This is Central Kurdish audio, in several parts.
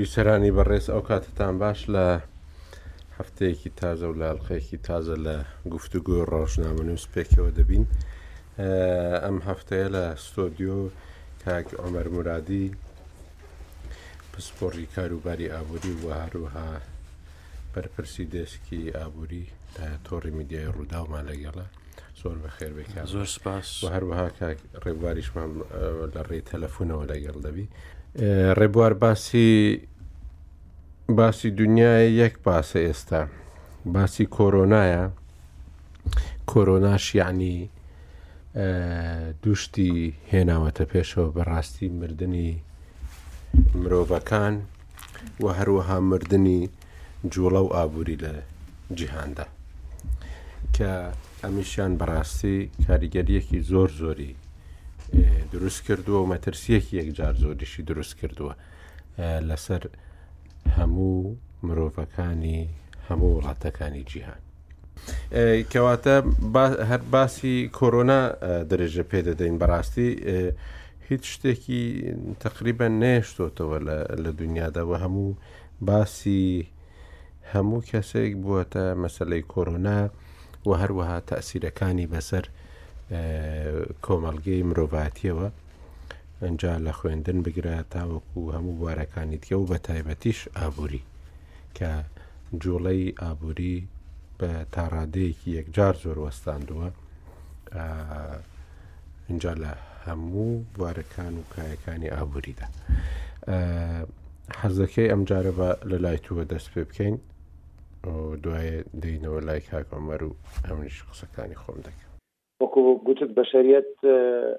بیسەرانی بەڕێز ئەو کاتتان باش لە هەفتەیەکی تازە و لاڵقەیەکی تازە لە گفتوگۆ ڕۆژنامە نووس پێکەوە دەبین ئەم هەفتەیە لە ستۆدیۆ کاک ئۆمەر مرادی پسپۆڕی کاروباری ئابووری و هەروەها بەرپرسی دەستکی ئابووری لە تۆڕی میدیای ڕووداومان لەگەڵە زۆر بە خێربێکە زۆر سپاس و هەروەها کاک ڕێبواریشمان لە ڕێی تەلەفۆنەوە لەگەڵ دەبی ڕێبوار باسی باسی دنیای یەک باسە ئێستا باسی کۆرۆنایە کۆرۆناش یعنی دوو شتی هێناوەتە پێشەوە بەڕاستی مردنی مرۆڤەکان و هەروەها مردنی جوڵە و ئابووری لە جیهاندا کە ئەمیشیان بەڕاستی کاریگەریەکی زۆر زۆری دروست کردووە و مەترسیەکی یەکجار زۆریشی دروست کردووە لەسەر هەموو مرۆڤەکانی هەموو وڵاتەکانی جیهان کەواتە هەر باسی کۆرۆنا درێژە پێ دەدەین بەڕاستی هیچ شتێکی تقریبا نێشتۆتەوە لە دنیاداوە هەموو باسی هەموو کەسێک بووەتە مەسلەی کۆرۆنا و هەروەها تەسیرەکانی بەسەر کۆمەلگەی مرۆڤاتیەوە ئنجا لە خوێندن بگرە تاوەکو هەموو بوارەکانی دیکە و بە تایبەتیش ئابووری کە جوڵەی ئابووری بە تاڕادەیەکی یەکجار زۆر وەستاندووە ئنجا لە هەموو بوارەکان و کایەکانی ئابووریدا حەزەکەی ئەم جارە بە لە لای تووە دەست پێ بکەین دوای دەینەوە لای کاکۆمەر و ئەمنیش قسەکانی خۆم دەکەم وەکو گوتت بەشەریەت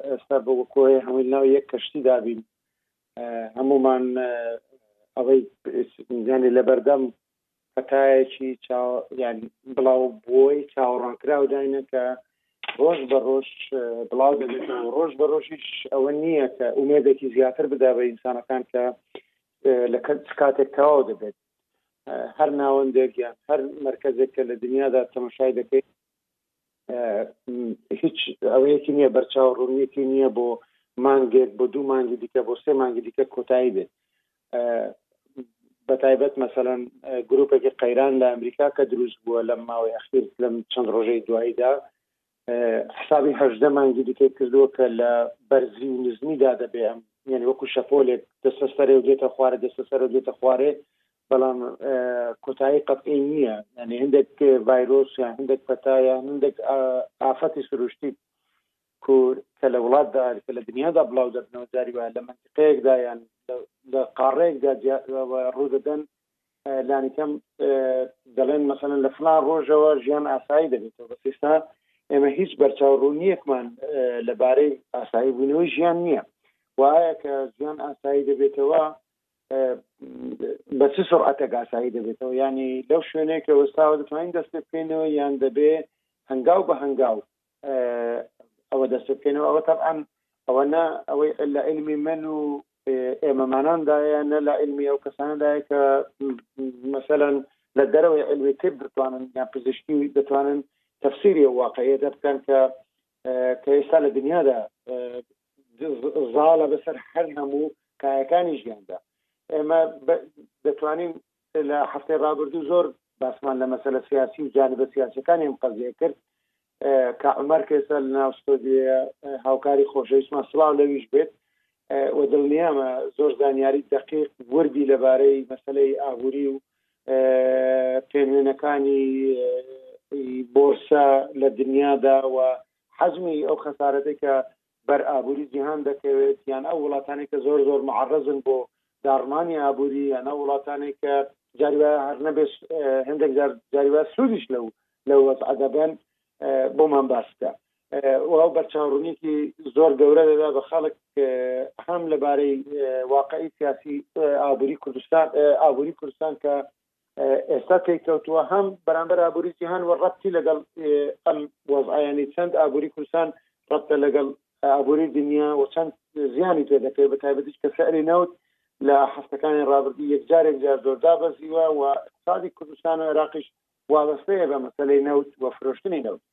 ئێستا بە وەکۆی هەمووی ناو یەک کەشتی دابین هەمومان ئەوەی ینی لە بەردەم پەتایەکی بڵاو بۆی چاوەڕانکراو داینە کە ڕۆژ بە ڕۆژ بڵاو دەبێت و ڕۆژ بە ڕۆژیش ئەوە نییە کە ئومێدێکی زیاتر بدا بە ئینسانەکان کە لە کاتێک تەواو دەبێت هەر ناوەندێک یان هەر مرکزێک کە لە دنیادا تەمەشای دەکەیت هیچ ئەوەیەکی نییە بەرچاو ڕوونیەتی نییە بۆ مانگێک بۆ دوو مانگی دیکە بۆ سێ مانگی دیکە کۆتایی بێت بەتایبەت مەسەەن گرروپێکی قەیران لە ئەمریکا کە دروست بووە لەم ماوەی ئەخیر لەم چەند ڕۆژەی دواییدا حسابی هەدە مانگی دیکەی کردووە کە لە بەرزی و نزمیدا دەبێم یعنی وەکو شەپۆلێک دەسەسەرێ و دێتە خوارە دەسەسەر و دێتە خوارێ بەڵام کۆتایی قەتعی نییە یعنی هندێک ڤایرۆس یان هندێک پەتایە هندێک ئافەتی سروشتی کە لە وڵاتدا کە لە دنیادا بڵاو دەبنەوە جاری وایە لە منتقەیەکدا یان لە قاڕەیەکدا ڕوودەدەن لانیکەم دەڵێن مەسەن لە فلان ڕۆژەوە ژیان ئاسایی دەبێتەوە بە سێستا ئێمە هیچ بەرچاوڕوونیەکمان لەبارەی ئاسایی بوونەوەی ژیان نییە وایە کە ژیان ئاسایی دەبێتەوە بە چ سرعەتێک ئاسایی دەبێتەوە ینی لەو شوێنێک کە وەستاوە دەتوانین دەست پێ بکەینەوە یان دەبێ هەنگاو بە هەنگاو ئەوە دەست پێ بکەینەوە ئەوە تەعاان ئەوە نا ئەوەی لە علمی من و ئێمەماناندایە نە لە علمی ئەو کەساندایە کە مەسەەن لە دەرەوەی علمی تر دەتوانن یان پزیشکی دەتوانن تەفسیری واقعیەتە بکەن کە کە ئێستا لە دنیادا زاڵە بەسەر هەر هەموو کایەکانی ژیاندا ئێمە دەتوانین لە هەفتەی ڕابردوو زۆر باسمان لە مەسەلە سیاسی و جانبە سیاسەکانی ئەم قەزیە کرد کە عمر کێسە لە ناوستۆدیە هاوکاری خۆشەویستمان سلااو لەویش بێت و دڵنیامە زۆر زانیاری دقیق وردی لەبارەی مەسلەی ئابووری و پێنوێنەکانی بۆرسە لە دنیادا و حەجمی ئەو خەسارەتەی کە بەر ئابووری جیهان دەکەوێت یان ئەو وڵاتانەی کە زۆر زۆر معەڕەزن بۆ داڕمانی ئابووری یان ئەو وڵاتانەی کە جاری وایە هەر نەبێت هەندێک جار جاری وایە سوودیش لەو لەو وەزعە دەبن بۆمان باس بکە و بەرچاوڕوونیکی زۆر گەورە دەدا بە خەڵک هەم لەبارەی واقعی سیاسی ئابووری کوردستان ئابووری کوردستان کە ئێستا تێککەوتووە هەم بەرامبەر ئابووری جیهان و ڕەتی لەگەڵ ئەم وەزعایانی چەند ئابووری کوردستان ڕەتە لەگەڵ ئابووری دنیا و چەند زیانی پێ دەکەێت بە تایبەتیش کە سەری نەوت لە هەفتەکانی ڕابردی یەکجارێک جار زۆردا بەزیوە و اقتصادی کوردستان و عێراقیش وابەستەیە بە مەسلەی نەوت و فرۆشتنی نەوت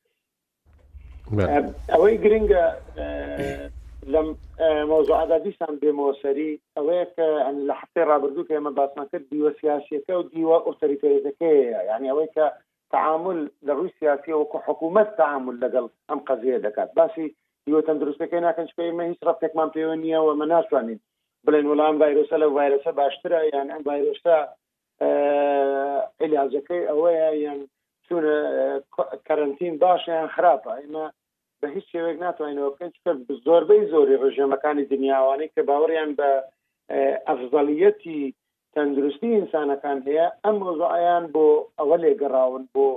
ئەوەی گرنگە لەم مۆزوعدا دیسان بێمەوە سەری ئەوەیە کە ئەنی لە حفتەی ڕابردوو کە ئێمە باسمان کرد دیوە سیاسیەکە و دیوە ئۆتەریتەرەکەیە یعنی ئەوەی کە تعامل لە ڕووی سیاسی وەکو حکوومەت تعامل لەگەڵ ئەم قەزیە دەکات باسی دیوە تەندروستەکەی ناکەن چکە ئمە هیچ ڕفتێکمان پێوە نییە ومە ناشتوانین بڵێن وەڵام ڤایرۆسە لە ڤایرەسە باشترە یان ئەم ڤایرۆسە عیلاجەکەی ئەوەیە یان چونە کەرنتین باشە یان خراپە ئێمە بە هیچ شێوەیەک ناتوانینەوە بکەین چکە زۆربەی زۆری ڕژێمەکانی دنیاوانەی کە باوەڕیان بە ئەفزەڵیەتی تەندروستی ئینسانەکان هەیە ئەم مۆزۆعیان بۆ ئەوە لێگەڕاون بۆ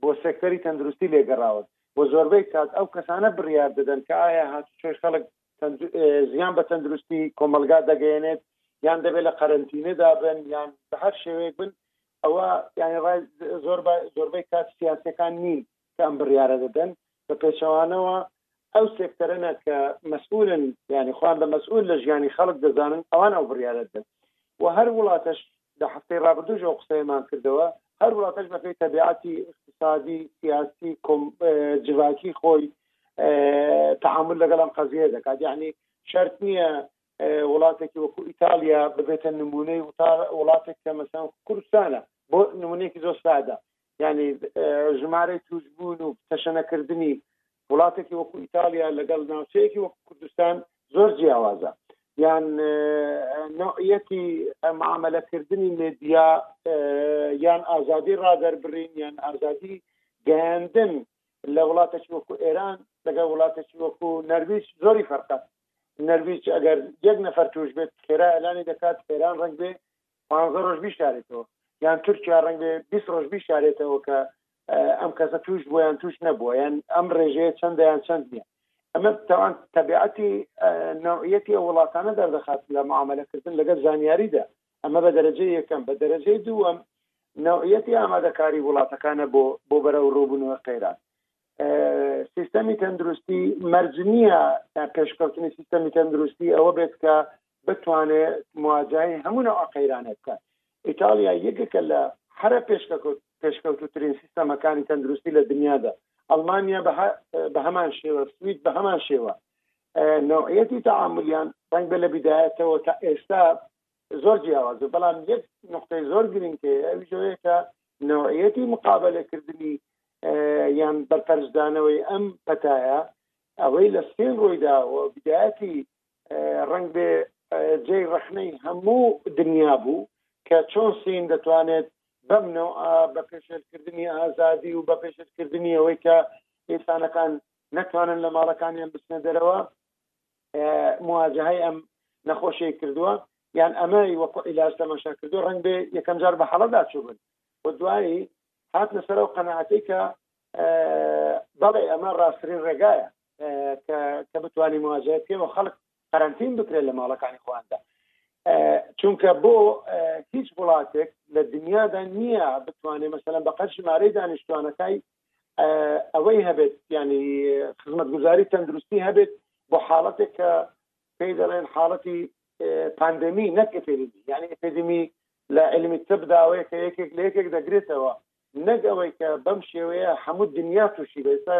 بۆ سێکتەری تەندروستی لێگەڕاون بۆ زۆربەی کات ئەو کەسانە بڕیار دەدەن کە ئایا هاتوچۆی خەڵک زیان بە تەندروستی کۆمەڵگا دەگەیەنێت یان دەبێت لە قەرەنتینەدا بن یان بە هەر شێوەیەک بن ئەوە یانی ڕای زۆر زۆربەی کات سیاسەکان نین کە ئەم بڕیارە دەدەن بە پێچەوانەوە ئەو سێکتەرەنە کە مەسئولن یانی خۆیان بە مەسئول لە ژیانی خەڵک دەزانن ئەوان ئەو بڕیارە دەن و هەر وڵاتەش لە هەفتەی ڕابردووش ئەو قسەیەمان کردەوە، هەر وڵاتەش بەپێی تەبیعەتی ئیقتیسادی، سیاسی، کۆم، جڤاکی خۆی تەعامول لەگەڵ ئەم قەزیەیە دەکات، یەعنی شەرت نییە وڵاتێکی وەکو ئیتاڵیا ببێتە نموونەی وتار وڵاتێک کە مەسەڵەن کوردستانە، بۆ نموونەیەکی زۆر سادە، یانی ژمارەی توشبوون و تەشەنەکردنی وڵاتێکی وەکو ئیتالیا لەگەڵ ناوچەیەکی وەکو کوردستان زۆر جیاوازە یان نوعەتی ئەمامەلەکردنی مدیا یان ئازادی ڕادەربڕین یان ئازادی گەیاندن لە وڵاتێکی وەکو ئێران لەگە وڵاتێکی وەکو نەرویج زۆری فەرقە نەرویج ئەگەر یەک نەفەر توش بێت خێرا ئەلانی دەکات ئێران ڕنگ بێ پانزە ڕۆژ بیشارێتەوە یان تورکیا ڕەنگە بیست ڕۆژ بیشارێتەوە کە ئەم کەسە توش بووە یان توش نەبووە یان ئەم ڕێژەیە چەندە یان چەند نیە ئەمە تاوان تەبیعەتی نوعەتی ئەو وڵاتانە دەردەخات لە معاملەکردن لەگەڵ زانیاریدا ئەمە بە دەرەجە یەکەم بە دەرەجەی دووەم نوعەتی ئامادەکاری وڵاتەکانە بۆ بۆ بەرەو ڕووبنەوە قەیران سیستەمی تەندروستی مەرج نییە پێشکەوتنی سیستەمی تەندروستی ئەوە بێت کە بتوانێت مواجهی هەموو نەوە قەیرانە بکات ئیتالیا یەکێکە لە هەرە پێشکەکەوت پێشکەوتوترین سیستەمەکانی تەندروستی لە دنیادا ئەلمانیا بە هەمان شێوە سوید بە هەمان شێوە نوعەتی تعاملیان ڕنگ بە لە بدایەتەوە تا ئێستا زۆر جیاوازە بەڵام یەک نقطەی زۆر گرنگ هەیە ئەویش ئەوەیە کە نەوعیەتی مقابلەکردنی یان بەرپەرچدانەوەی ئەم پەتایە ئەوەی لە سپین ڕوویدا و بدایەتی ڕنگ بێ جێی ڕەخنەی هەموو دنیا بوو کە چۆن سین دەتوانێت بەم نەوە بە پێشێلکردنی ئازادی و بە پێشێلکردنی ئەوەی کە ئینسانەکان نەتوانن لە ماڵەکانیان بچنە دەرەوە مواجهی ئەم نەخۆشی کردووە یان ئەمە وەکو عیلاج تەماشا کردو ڕنگ بێ یەکەم جار بە حەڵەدا چوبن و دوایی هات لەسەر و قەنەعاتی کە بەڵێ ئەمە ڕاستترین ڕێگایە کە بتوانانی مواجهە پێ و خەڵک قەرنتین بکرێت لە ماڵەکانی خواندا چونکە بۆ هیچ وڵاتێک لە دنیادا نییە بتوانێت مەسەلەن بەقەر ژمارەی دانیشتوانەکەی ئەوەی هەبێت ینی خزمەتگوزاری تەندروستی هەبێت بۆ حاڵەتێک کە پێی دەڵێن حاڵەتی پاندەمی نەک ئەپێدی ینی ئەپێدمی لە علمی تب داوەیە کە یەکێک لە یەکێک دەگرێتەوە نەک ئەوەی کە بەم شێوەیە هەموو دنیا تووشی بێستا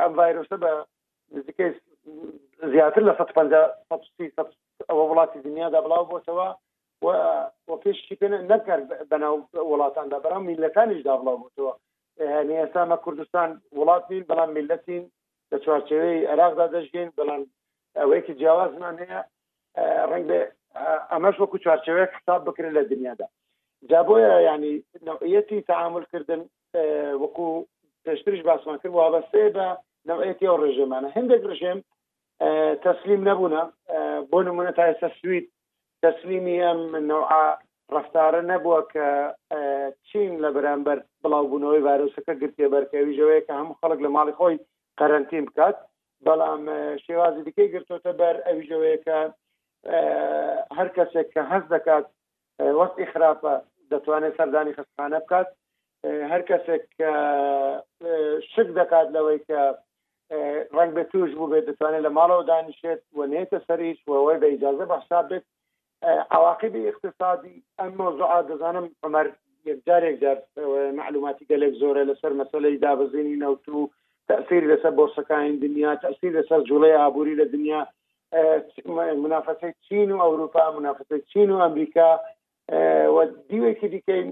ئەم ڤایرۆسە بە نزیکەی زیاتر لە 150 ئەوە وڵاتی دنیادا بڵاو بۆتەوە و و پێشی پێ نەکرد بەناو وڵاتاندا بەرام میلەتانیش دابڵاو بووتەوە هەنی ئێستا مە کوردستان وڵات نین بەڵام میلەتین لە چوارچەوەی عێراقدا دەژین بەڵام ئەوەیەکی جیاوازمان هەیە ڕنگ بێ ئەمەش وەکو چوارچەوەیەک حساب بکرێت لە دنیادا جا بۆیە ینی نوعەتی تعاملکردن وەکو پێشترش باسمان کرد وابەستێ بە نوعەتی ئەو ڕژێمانە هەندێک ڕژێم تەسلیم نەبوونە بۆ نمونە تا ئێستا سوید تەسلیمی ئەم نەوعە ڕەفتارە نەبووە کە چین لە بەرامبەر بڵاوبوونەوەی ڤایرۆسەکە گرتێ بەرکە ئەویژەوەیە کە هەموو خەڵک لە ماڵی خۆی قەرەنتین بکات بەڵام شێوازی دیکەی گرتوتە بەر ئەویژەوەیە کە هەر کەسێک کە هەست دەکات وەستی خراپە دەتوانێت سەردانی خستخانە بکات هەر کەسێک شک دەکات لەوەی کە ڕەنگبێت توش بووبێت دەتوانێت لە ماڵەوە دانیشێت و نێتە سەریش وەوەی بە ئیجازە بە حساب بێت عواقبی اقتصادی ئەم مۆزوعات دەزانم عمر یەکجار یەکجار معلوماتی گەلێک زۆرە لەسەر مەسلەی دابەزینی نەوت و تاثیر لەسەر بۆرسەکانی دنیا تاثیر لەسەر جوڵی ئابووری لە دنیا منافەسەی چین و ئەوروپا منافەسەی چین و ئەمریکا و دیوێکی دیکەی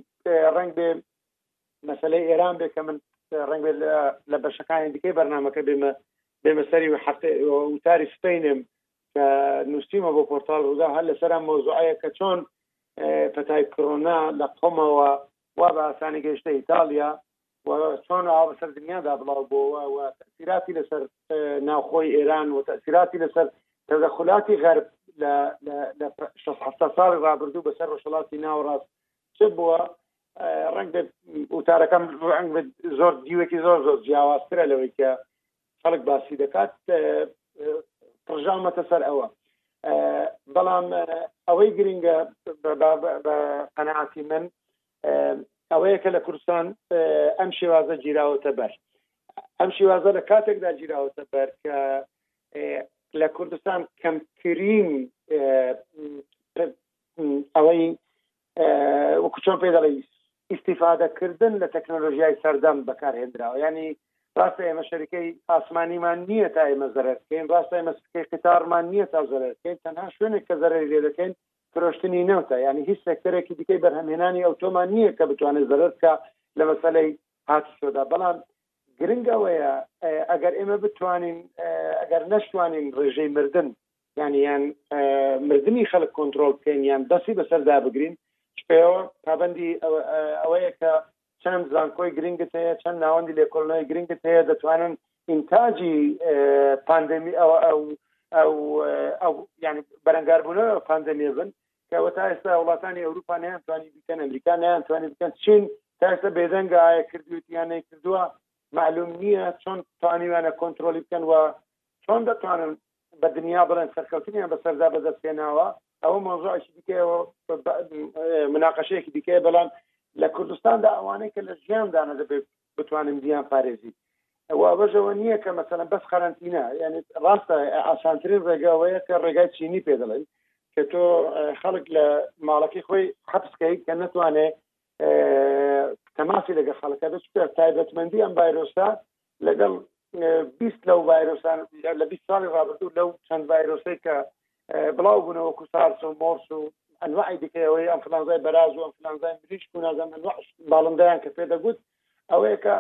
ڕنگ بێ مەسەلەی ئێران بێ کە من ڕەنگێ لە بەشەکانی دیکەی بەرنمەکە بێمە بێمە سەری و هەفتێ وتاری سپینم کە نووسیمە بۆ پۆرتال ڕوودا هەر لەسەرم مۆزوعەیە کە چۆن پەتای کۆنا لە قۆمەوە وا بە ئاسانی گەشتە ئیتالیا و چۆن ئاوە سەر دنیادا بڵاو بۆەوە و تەسیراتی لەسەر ناوخۆی ئێران و تەسیراتی لەسەر تەدەخلاتی غەرب لە ساڵی ڕابردوو بەسەر ڕۆژەڵاتی ناوڕاست چ بووە ڕنگ بێت وتارەکەم ڕنگ بێت زۆر دیوێکی زۆر زۆر جیاوازترە لەوەی کە خەڵک باسی دەکات پڕژامەتە سەر ئەوە بەڵام ئەوەی گرنگە بە قەنەعاتی من ئەوەیە کە لە کوردستان ئەم شێوازە گیراوەتە بەر ئەم شێوازە لە کاتێکدا گیراوەتە بەر کە لە کوردستان کەمترین ئەوەی وەکو چۆن پێ دەڵی ئیسیفادەکردن لە تەکنۆلۆژیای سەردەم بەکارهێنراوە ینی ڕاستە ئێمە شەریکەی ئاسمانیمان نییە تا ئێمە زەرەرکەین ڕاستە ئێمە سکەی قیتارمان نییە تا زەرەرکەین تەنها شوێنێک کە زەرری لێ دەکەین فرۆشتنی نەوتە ینی هیچ سێکتەرێکی دیکەی بەرهەمهێنانی ئەو تۆمان نییە کە بتوانێت زەرەر بکە لە مەسلەی هاتوچۆدا بەڵام گرنگەوەیە ئەگەر ئێمە بتوانین ئەگەر نەشتوانین ڕێژەی مردن یانی یان مردنی خەلک کۆنترۆل بکەین یان دەسی بەسەر دابگرین شپەوە پابندی ئەوەیە کە چەند زانکۆی گرنگت هەیە چەند ناوەندی لێکۆلنەوەی گرنگت هەیە دەتوانن ئینتاجی پاندەمی ئەوە ئەو ئەو ئەو یعنی بەرەنگاربوونە پاندەمیێ بن کەەوە تا ئێستا وڵاتانی ئەوروپا نیانتوانی بکەن ئەمریکا نیانتوانی بکەن چین تا ئێستا بێدەنگە ئایا کردوێت یان نەیکردووە معلوم نییە چۆن توانیوانە کۆنتترۆلی بکەن و چۆن دەتوانن بە دنیا بڵێن سەرکەوتنیان بەسەردا بەدەست هێناوە ئەوە مۆزوعێکی دیکەەوە مناقەشەیەکی دیکەیە بەڵام لە کوردستاندا ئەوانەی کە لە ژیاندانە دەبێت بتوانین بیان پارێزی وابژەوە نییە کە مەسەلەن بەس قەرنتینە یعنی ڕاستە ئاسانترین ڕێگاوەیە کە ڕێگای چینی پێ دەڵێن کە تۆ خەڵک لە ماڵەکەی خۆی حەپسکەیت کە نتوانێت تەماسی لەگە خەڵەکە دەچکە تایبەتمەندی ئەم بایرۆستا لەگەڵ بیست لەو ڤایرۆسان لە بیست ساڵی ڕابردوو لەو چەند ڤایرۆسی کە بڵاو بوونە وەکو سارس و مۆرس و ئەنوعی دیکەەوەی ئەمفلانزای بەراز و ئەمفلانزای بریش و نازان ئەنوع باڵندەیان کە پێ دەگوت ئەوەیە کە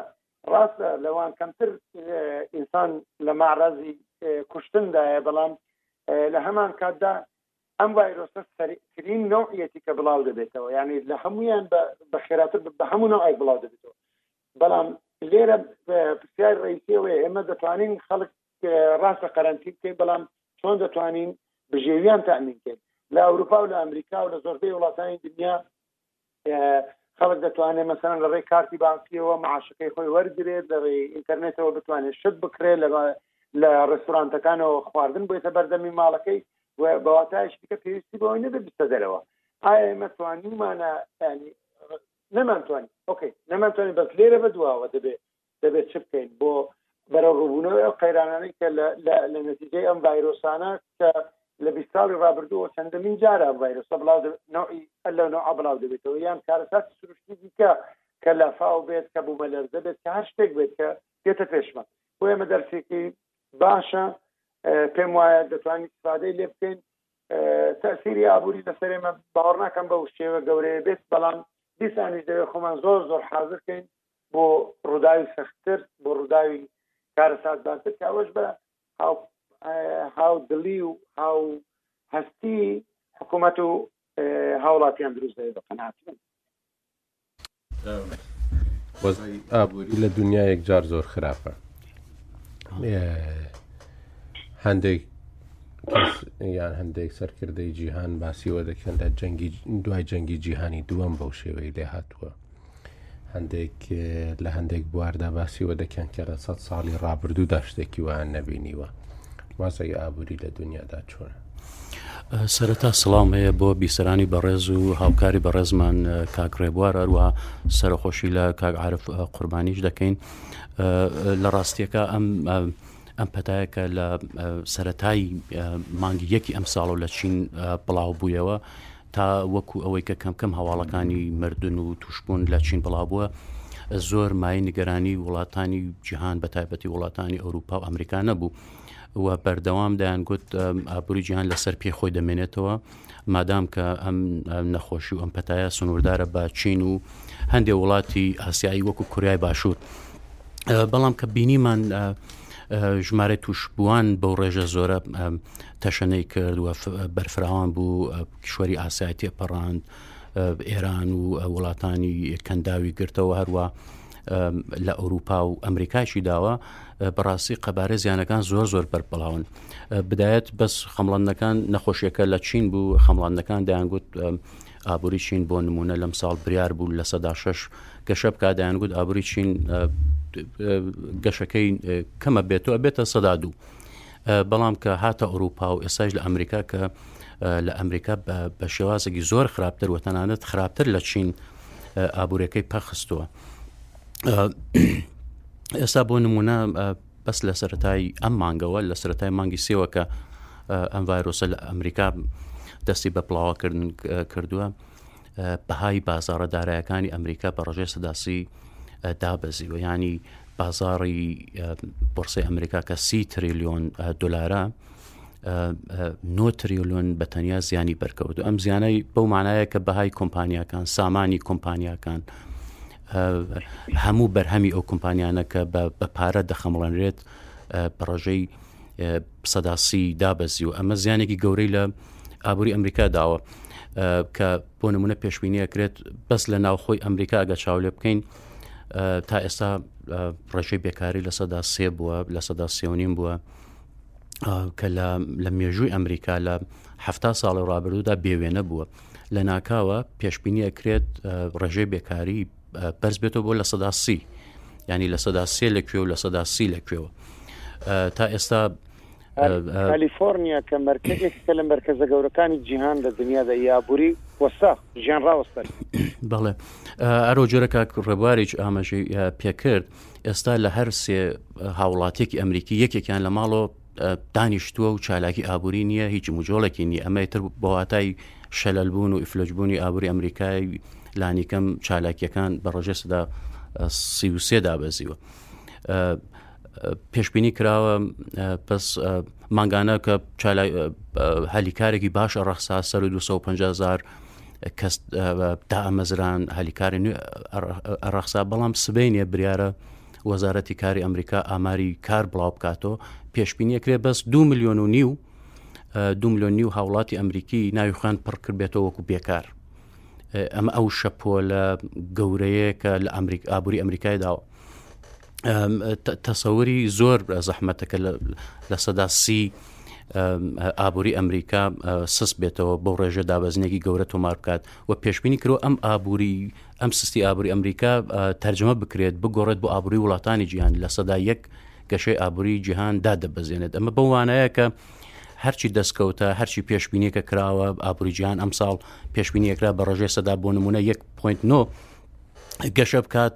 ڕاستە لەوان کەمتر ئینسان لە ماڕازی کوشتندایە بەڵام لە هەمان کاتدا ئەم ڤایرۆسە سەرترین نوعەتی کە بڵاو دەبێتەوە یعنی لە هەمویان بە خێراتر بە هەموو نوعی بڵاو دەبێتەوە بەڵام لێرە پرسیار ڕئیسیەوەی ئێمە دەتوانین خەڵک ڕاستە قەرەنتی بکەین بەڵام چۆن دەتوانین بژێویان تامین کرد لە ئەوروپا و لە ئەمریکا و لە زۆربەی وڵاتانی دنیا خەڵک دەتوانێت مەسەرەن لە ڕێی کارتی بانکیەوە معاشەکەی خۆی وەرگێت لە ڕێی ئینتەرنێتەوە بتوانێت شت بکرێت لە لە ڕێستورانتەکانەوە خواردن بۆیتە بەردەمی ماڵەکەی و بەواتایش دیکە پێویستی بەوەی نەبێت بستە دەرەوە ئایا ئێمە توانیمانە نەمانتوانی ئۆکەی نەمانتوانی بەس لێرە بە دواوە دەبێت دەبێت چ بکەین بۆ بەرە ڕووبوونەوەی ئەو قەیرانانەی کە لە نەتیجەی ئەم ڤایرۆسانە کە لە بیست ساڵی ڕابردووەوە چەندەمین جارە ڤایرۆسە بڵاو نوعی ئەلە نوع بڵاو دەبێتەوە یان کارەساتی سروشتی دیکە کە لافاو بێت کە بوومە لەرزە بێت کە هەر شتێک بێت کە دێتە پێشمان بۆ ئێمە دەرسێکی باشە پێم وایە دەتوانین سادەی لێ بکەین تەئسیری ئابووری لەسەر ئێمە باوەڕ ناکەم بەو شێوە گەورەیە بێت بەڵام دیسانیش دەوێت خۆمان زۆر زۆر حازرکەین بۆ ڕووداوی سەختتر بۆ ڕووداوی کارەسات باتر کاوەش بە هاو دڵی و هاو هەستی حکوومەت و هاوڵاتیان دروست دەێت بە قەنات من وەزای ئابووری لە دنیا یەکجار زۆر خراپە هەندێک یان هەندێک سەرکردەی جیهان باسیەوە دەکەن لە جەنگی دوای جەنگی جیهانی دووەم بەو شێوەی لێ هاتووە هەندێک لە هەندێک بواردا باسیەوە دەکەن کە لە سە ساڵی ڕابردوودا شتێکی وان نەبینیوە وازای ئابووری لە دنیادا چۆنە سەرەتا سڵام هەیە بۆ بیسەرانی بەڕێز و هاوکاری بەڕێزمان کاک ڕێبوار ئەروە سەرخۆشی لە کاک عرف قوربانیش دەکەین لە ڕاستیەکە ئەم ئەم پەتایەکە لە سەتایی مانگی یەکی ئەم ساڵ و لە چین بڵاو بوویەوە تا وەکو ئەوەی کە کەم کەم هەواڵەکانی مردن و توشبوون لە چین بڵاو بووە زۆر مای نیگەرانی وڵاتانی جیهان بە تایبەتی وڵاتانی ئەوروپا و ئەمریکا نەبوو و بەردەوام دەیان گوت ئابووری جیهان لەسەر پێی خۆی دەمێنێتەوە مادام کە ئەم نەخۆشی و ئەم پەتایە سنووردارە بە چین و هەندێک وڵاتی ئاسیایی وەکو کوریای باشوور بەڵام کە بینیمان ژمارە توشبووان بەو ڕێژە زۆرە تەشەنەی کرد و بەرفراوان بوو کیشوەری ئاسایەتی پەڕاند ئێران و وڵاتانی کەنداوی گرتەوە هەروە لە ئەوروپا و ئەمریکاشی داوە بەڕاستی قەبارە زیانەکان زۆر زۆر بەرپڵاون بدایەت بەس خەمڵندەکان نەخۆشیەکە لە چین بوو خەمڵندەکان دەیانگوت ئابووری چین بۆ نمونە لەم ساڵ بریار بوو لە سەدا شش گەشە بکە دەیانگوت ئابووری چین گەشەکەی کەمە بێتەوە بێتە سەدا دوو. بەڵام کە هاتە ئەوروپا و ئێستاش لە ئەمریکا کە لە ئەمریکا بە شێوازێکی زۆر خراپتر و تەنانەت خراپتر لە چین ئابوورەکەی پەخستووە. ئێستا بۆ نمونە بەس لە سەتای ئەم مانگەوە لە سەتای مانگی سێوەکە ئەم ڤایرۆسە لە ئەمریکا دەستی بە پڵاوەکردن کردووە بەهای بازارە دارایەکانی ئەمریکا بە ڕژێ سەداسی دابەزی و ینی بازاری بۆرسی ئەمریکا کە سی تریلیۆن دلارە نۆتریۆلۆن بە تەنیا زیانی بەرکەوت و ئەم زیانەی بەو مانایە کە بەهای کۆمپانیەکان سامانی کۆمپانیەکان هەموو بەرهەمی ئەو کۆمپانیانە کە بە پارە دەخەمڵەنرێت پڕۆژەی سەداسی دابەزی و ئەمە زیانێکی گەورەی لە ئابووری ئەمریکا داوە کە بۆ نمونە پێشبینیەکرێت بەس لە ناوخۆی ئەمریکا ئەگە چاو لێ بکەین تا ئێستا ڕێژەی بێکاری لە سەدا سێ بووە لە سەدا سێونیم بووە کە لە مێژووی ئەمریکا لە ه ساڵی ڕابردوودا بێوێنە بووە لە ناکاوە پێشببینی ئەکرێت ڕێژەی بێکاری بەرز بێتەوە بۆ لە سەدا سی ینی لە سەدا سێ لە کوێ و لە سەدا سی لە کوێوە تا ئێستا کالیفۆرنیا کە مەرکەێک کە لە مەرکەزە گەورەکانی جیهان لە دنیادا یابووری وەسا ژیان ڕاوەستن بەڵێ ئەرۆ جۆرە کاک ڕێبوارێک ئاماژەی پێکرد ئێستا لە هەر سێ هاوڵاتێکی ئەمریکی یەکێکیان لە ماڵەوە دانیشتووە و چالاکی ئابووری نییە هیچ مجۆڵێکی نیە ئەمە تر بەواتای شەلەلبوون و ئیفلجبوونی ئابووری ئەمریکای لانیکەم چالاکیەکان بە ڕژێسدا سیوسێ دابەزیوە. پێشببینی کراوە پس مانگانە کە هەلیکارێکی باش ڕەخسا سەر و 250هزار کەس دامەزران هەلیکاری نوێ ڕەخسا بەڵام سبینە بریارە وەزارەتی کاری ئەمریکا ئاماری کار بڵاو بکاتەوە پێشببینیە کرێ بەس دو میلیۆن و نیو دو میلیۆن نیو هاوڵاتی ئەمریکی ناویخوان پڕکردبێتەوە وەکو بێکار ئەمە ئەو شەپۆ لە گەورەیە کە لە ئەمریک ئابووری ئەمریکای داوە تەسەوری زۆر زەحمەتەکە لە سەدا سی ئابووری ئەمریکا سس بێتەوە بۆ ڕێژە دابەزنێکی گەورە تۆمار بکات و پێشببینی کرۆ ئەم ئابووری ئەم سستی ئابووری ئەمریکا تەرجمە بکرێت بگۆڕێت بۆ ئابووری وڵاتانی جیهان لە سەدا یەک گەشەی ئابووری جیهان دادەبەزێنێت ئەمە بە وانایە کە هەرچی دەستکەوتە هەرچی پێشببینیەکە کراوە ئابووریجیان ئەم ساڵ پێشببینیەکرا بە ڕژێ سەدا بۆ نمونە 1.9 گەشە بکات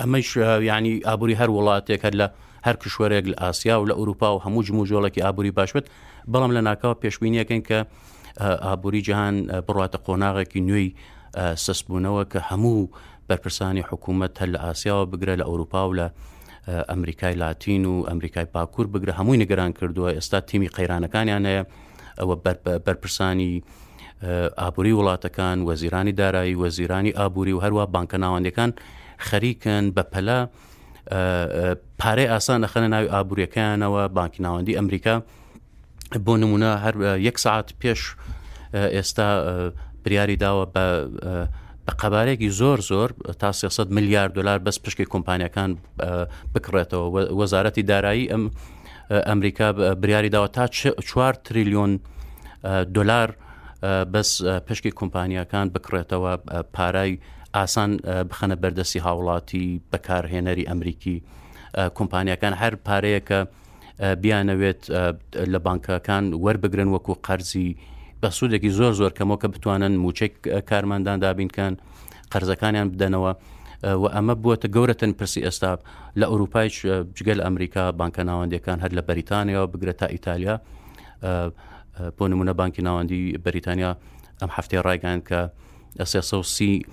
ئەمەش ینی ئابووری هەر وڵاتێک هەر لە هەر کشوەرێک لە ئاسیا و لە ئەوروپا و هەموو جموجۆڵێکی ئابووری باشبێت بەڵام لە ناکاوە پێشببینیەکەن کە ئابووری جیهان بڕاتە قۆناغێکی نوێی سەسبوونەوە کە هەموو بەرپرسانی حکوومەت هەر لە ئاسیاوە بگرە لە ئەوروپا و لە ئەمریکای لاتین و ئەمریکای پاکوور بگرە هەمووی نگەران کردووە ئێستا تیمی قەیرانەکانیان هەیە ئەوە بەرپرسانی ئابووری وڵاتەکان وەزیرانی دارایی وەزیرانی ئابووری و هەروە بانکە ناوەندەکان خەریکن بە پەلا پارەی ئاسان ئەخەنە ناوی ئابوووریەکەیانەوە بانکی ناوەندی ئەمریکا بۆ نمونە هەر یەک سعات پێش ئێستا بریاری داوە بە بە قەبارێکی زۆر زۆر تا 300 میلیارد دلار بەس پشکی کۆمپانیەکان بکڕێتەوە وەزارەتی دارایی ئەم ئەمریکا بریاری داوە تا 4 تریلیۆن دلار بەس پشکی کۆمپانیەکان بکڕێتەوە پارای ئاسان بخەنە بەردەستی هاوڵاتی بەکارهێنەری ئەمریکی کۆمپانیەکان هەر پارەیەکە بیانەوێت لە بانکەکان وەربگرن وەکو قەرزی بەسوودێکی زۆر زۆر کەمەوە کە بتوانن موچەی کارماندان دابینکەن قەرزەکانیان بدەنەوە و ئەمە بووەتە گەورەتن پرسی ئێستا لە ئەوروپایش جگەل ئەمریکا بانکە ناوەندەکان هەر لە بەریتانیاەوە بگرە تا ئیتالیا بۆ نمونە بانکی ناوەندی بەریتانیا ئەم هەفتەی ڕایگەیان کە 330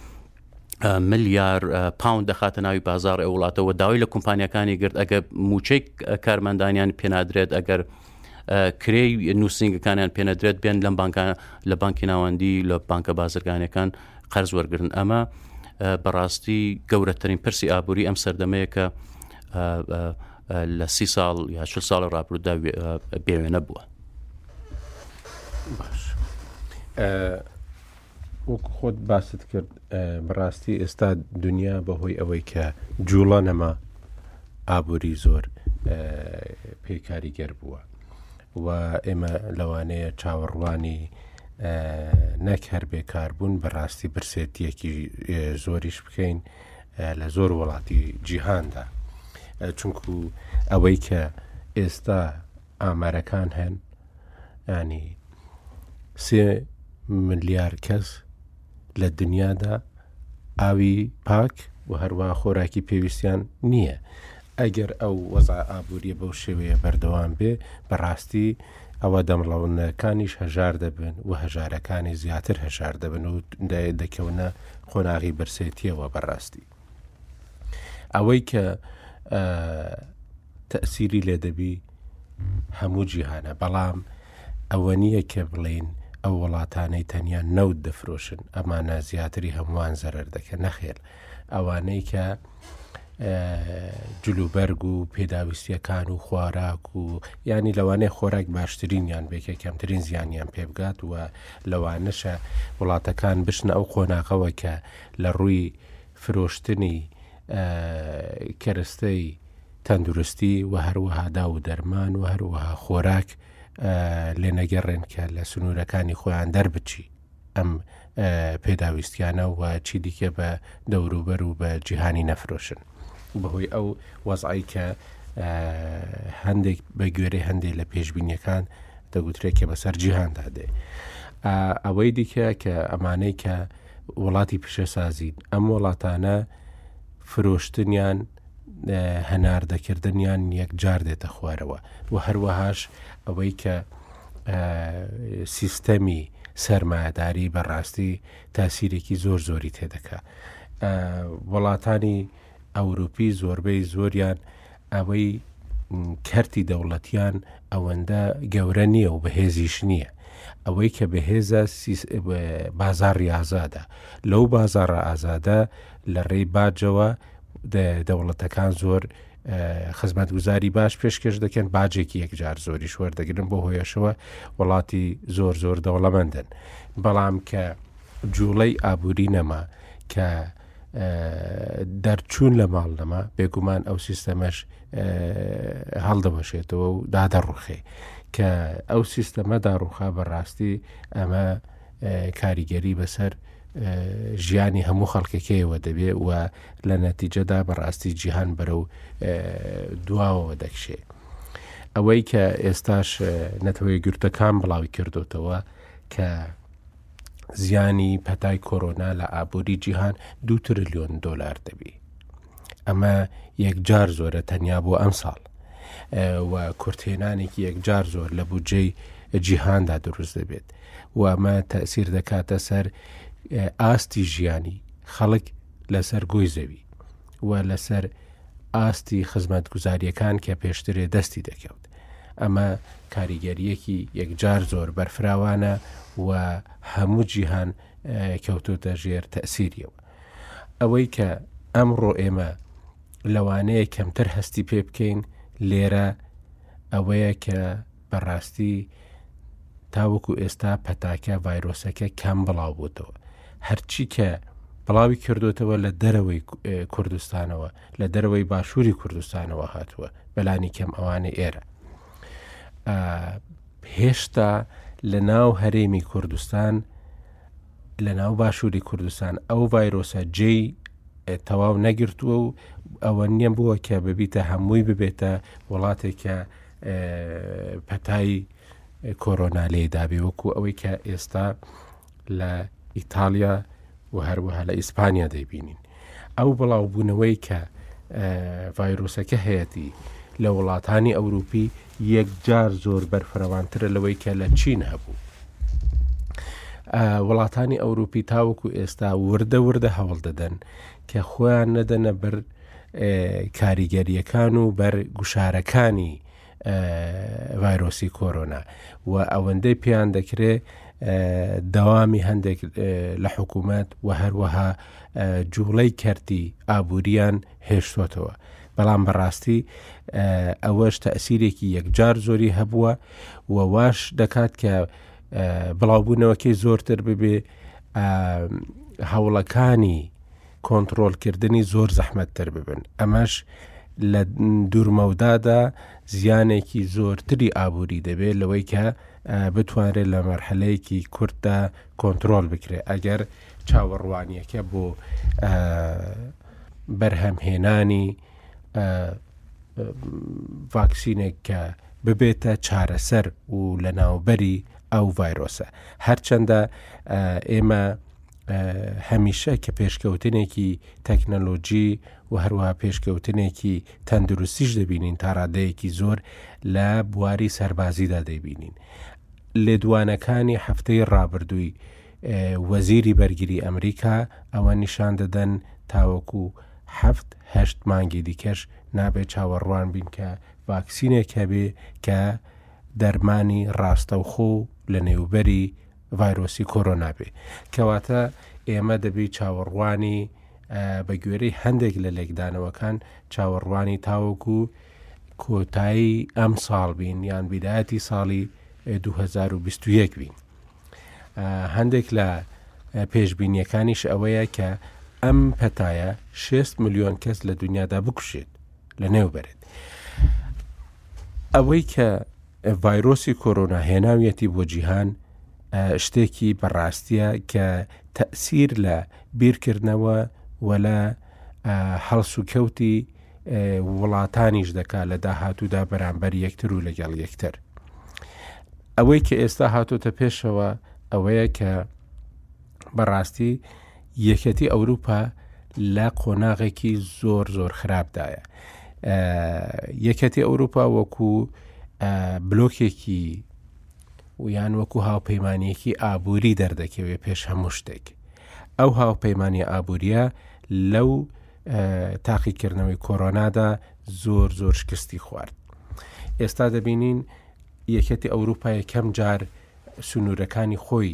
ملیار پاوند دەخاتە ناوی بازار ئەو وڵاتەوە داوای لە کۆمپانیەکانی گرت ئەگەر موچەی کارمەندانیان پێنادرێت ئەگەر کرێی نووسنگەکانیان پێنەدرێت بێن لەم بانکان لە بانکی ناوەندی لە بانکە بازرگانەکان قەرز وەرگن ئەمە بەڕاستی گەورەترین پرسی ئابووری ئەم سەردەمەیە کە لە سی ساڵ یا چل ساڵ ڕابرودا بێوێنە بووە. باش. وەکو خۆت باست کرد بەڕاستی ئێستا دنیا بەهۆی ئەوەی کە جوڵە نەما ئابووری زۆر پێی کاریگەر بووە و ئێمە لەوانەیە چاوەڕوانی نەک هەر بێکاربوون بەڕاستی برسێتیەکی زۆریش بکەین لە زۆر وڵاتی جیهاندا چونکو ئەوەی کە ئێستا ئامارەکان هەن ینی سێ ملیار کەس لە دنیادا ئاوی پاک و هەروە خۆراکی پێویستیان نییە ئەگەر ئەو وەزا ئابوووریە بەو شێوەیە بەردەوام بێ بەڕاستی ئەوە دەمڵەونەکانیش هەژار دەبن و هەژارەکانی زیاتر هەژار دەبن و دەکەونە قۆناغی برسێتیەوە بەڕاستی. ئەوەی کە تەسیری لێ دەبی هەموو جیهانە بەڵام ئەوە نییە کە بڵین ئەو وڵاتانەی تەنیا نەوت دەفرۆشن ئەمانە زیاتری هەمووان زەرەر دەکەن نەخێر ئەوانەی کە جلوبەرگ و پێداویستیەکان و خواراک و ینی لەوانەیە خۆراک باشترینیان بێکە کەمترین زیانیان پێبگات و لەوانەشە وڵاتەکان بشنە ئەو قۆناغەوە کە لە ڕووی فرۆشتنی کەرەستەی تەندروستی و هەروەها داو و دەرمان و هەروەها خۆراک لێنەگەڕێن کە لە سنوورەکانی خۆیان دەربچی ئەم پێداویستیانە و چی دیکە بە دەوروبەر و بە جیهانی نەفرۆشن بەهۆی ئەو وەزعی کە هەندێک بە گوێرە هەندێک لە پێشببینیەکان دەگوترێت کە بەسەر جیهاندا دێ ئەوەی دیکە کە ئەمانەی کە وڵاتی پیشەسازین، ئەم وڵاتانە فرۆشتنیان، هەناردەکردنیان یەکجار دێتە خوارەوە و هەروەهاش ئەوەی کە سیستەمی سەرمایەداری بەڕاستی تاسیرێکی زۆر زۆری تێدەکە وڵاتانی ئەوروپی زۆربەی زۆریان ئەوەی کەرتی دەوڵەتیان ئەوەندە گەورە نییە و بەهێزیش نییە ئەوەی کە بەهێزە بازار ریاضادە لەو بازارە ئازادە لە ڕێی باجەوە دەوڵەتەکان زۆر خزمەت گوزاری باش پێشکەش دەکەن باجێکی یەکجار زۆریش وەردەگرن بۆ هۆیەشەوە وڵاتی زۆر زۆر دەوڵەمەندن بەڵام کە جوڵەی ئابووری نەما کە دەرچوون لە ماڵ نەما بێگومان ئەو سیستەمەش هەڵدەبەشێتەوە و دادەڕوخێ کە ئەو سیستەمە داڕوخا بەڕاستی ئەمە کاریگەری بەسەر ژیانی هەموو خەڵکەکەیەوە دەبێ و لە نەتیجەدا بەڕاستی جیهان بەرە و دواوەوە دەکشێ. ئەوەی کە ئێستاش نەتەوەی گرتەکان بڵاوی کردوتەوە کە زیانی پەتای کۆرۆنا لە ئابووری جیهان دو ترلیۆن دۆلار دەبی ئەمە یەکجار زۆرە تەنیا بۆ ئەم ساڵ و کورتێنانێکی یەکجار زۆر لە بودجەی جیهاندا دروست دەبێت و ئەمە تەسیر دەکاتە سەر ئاستی ژیانی خەڵک لەسەر گۆی زەوی و لەسەر ئاستی خزمەتگوزاریەکان کە پێشترێ دەستی دەکەوت بکات. ئەمە کاریگەرییەکی یەکجار زۆر بەرفراوانە و هەموو جیهان کەوتۆتە ژێر تەئسیریەوە. ئەوەی کە ئەمڕۆ ئێمە لەوانەیە کەمتر هەستی پێ بکەین لێرە ئەوەیە کە بەڕاستی تاوەکو ئێستا پەتاکە ڤایرۆسەکە کەم بڵاو بووتەوە هەرچی کە بڵاوی کردوتەوە لە دەرەوەی کوردستانەوە لە دەرەوەی باشووری کوردستانەوە هاتووە بەلانی کەم ئەوانەی ئێرە هێشتا لە ناو هەرێمی کوردستان لە ناو باشووری کوردستان ئەو ڤایرۆسە جێی تەواو نەگرتووە و ئەوە نییە بووە کە ببیتە هەمووی ببێتە وڵاتێکە پەتای کۆرۆنا لێدابێ وەکو ئەوەی کە ئێستا لە ئیتالیا و هەروەها لە ئیسپانیا دەیبینین ئەو بڵاوبوونەوەی کە ڤایرۆسەکە هەیەتی لە وڵاتانی ئەوروپی یەکجار زۆر بەرفرەوانترە لەوەی کە لە چین هەبوو. وڵاتانی ئەوروپی تاوەکو ئێستا وردە وردە هەوڵ دەدەن کە خۆیان نەدەنە بەر کاریگەریەکان و بەر گوشارەکانی ڤایرۆسی کۆرۆنا و ئەوەندەی پێیان دەکرێ دەوامی هەندێک لە حکوومەت و هەروەها جوڵەی کەرتی ئابووریان هێشتوتەوە بەڵام بەڕاستی ئەوەش تەسیرێکی یەکجار زۆری هەبووە و واش دەکات کە بڵاوبوونەوەکەی زۆرتر ببێ هەوڵەکانی کۆنتڕۆلکردنی زۆر زەحمەتتر ببن ئەمەش لە دوورمەودادا زیانێکی زۆرتری ئابووری دەبێت لەوەی کە بتوانرێت لە مەرحەلەیەکی کورتدا کۆنتترۆل بکرێت ئەگەر چاوەڕوانیەکە بۆ بەرهەمهێنانی ڤاکسینێک کە ببێتە چارەسەر و لە ناوبەری ئەو ڤایرۆسە هەرچەندە ئێمە هەمیشە کە پێشکەوتنێکی تەکنەلۆجی و هەروە پێشکەوتنێکی تەندروستیش دەبینین تا ڕادەیەکی زۆر لە بواری سەربازیدا دەبینین لێدوانەکانی هەفتەی ڕابردووی وەزیری بەرگری ئەمریکا ئەوە نیشان دەدەن تاوەکو هەفت هەشت مانگی دیکەش نابێ چاوەڕوان بین کە ڤاکسینێک هەبێ کە دەرمانی ڕاستەوخۆ و لە نێوبەری ڤایرۆسی کۆرۆنا بێ کەواتە ئێمە دەبی چاوەڕوانی بە گوێرەی هەندێک لە لێکدانەوەکان چاوەڕوانی تاوەکو کۆتایی ئەم ساڵ بین یان بیداەتی ساڵی 2021 بین هەندێک لە پێشببینیەکانیش ئەوەیە کە ئەم پەتایە 6 میلیۆن کەس لە دنیادا بکوشێت لە نێو بەرێت ئەوەی کە ڤایرۆسی کۆرۆنا هێناویەتی بۆ جیهان شتێکی بەڕاستیە کە تەسیر لە بیرکردنەوە و لە هەڵسوکەوتی وڵاتانیش دەکا لە داهاتوودا بەرامبەر یەکتر و لەگەڵ یەکتر ئەوەی کە ئێستا هاتۆتە پێشەوە ئەوەیە کە بەڕاستی یەکێتی ئەوروپا لە قۆناغێکی زۆر زۆر خراپدایە یەکێتی ئەوروپا وەکو بلۆکێکی ویان وەکو هاوپەیمانیەکی ئابووری دەردەکەوێ پێش هەموو شتێک ئەو هاوپەیمانانی ئابووریە لەو تاقیکردنەوەی کۆرۆنادا زۆر زۆر شکستی خوارد ئێستا دەبینین یەکێتی ئەوروپا یەکەم جار سنوورەکانی خۆی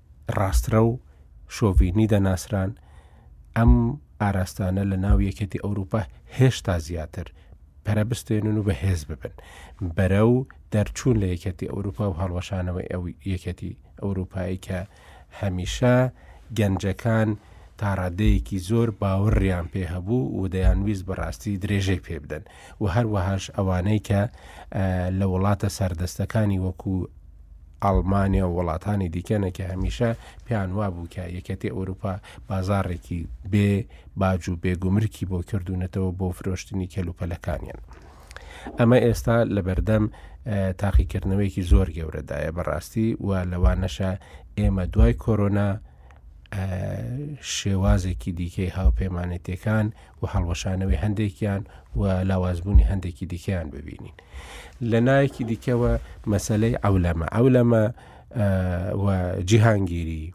ڕاستڕە و شۆڤینی دەناسران، ئەم ئاراستانە لە ناو یەکێتی ئەوروپا هێشتا زیاتر پەرەبستێنن و بەهێز ببن بەرە و دەرچوون لە یەکێتی ئەوروپا و هەڵوەشانەوەی ئەو یەکێتی ئەوروپایی کە هەمیشە گەنجەکان تاڕادەیەکی زۆر باوەڕیان پێ هەبوو و دەیانویست بەڕاستی درێژەی پێ بدەن و هەروەهاش ئەوانەی کە لە وڵاتە سەردەستەکانی وەکو ئەڵمانیا و وڵاتانی دیکەنە کە هەمیشە پێیان وابوو کە یەکەتی ئەوروپا بازارێکی بێ باج و بێگومرکی بۆ کردوونەتەوە بۆ فرۆشتنی کەلوپەلەکانیان. ئەمە ئێستا لە بەردەم تاقیکردنەوەیەکی زۆر گەورەدایە بەڕاستی و لەوانەشە ئێمە دوای کۆرۆنا شێوازێکی دیکەی هاوپەیمانێتەکان و هەڵوەشانەوەی هەندێکیان و لاوازبوونی هەندێکی دیکەیان ببینین لە نایەکی دیکەوە مەسلەی ئەولەمە ئەولەمە و جیهانگیری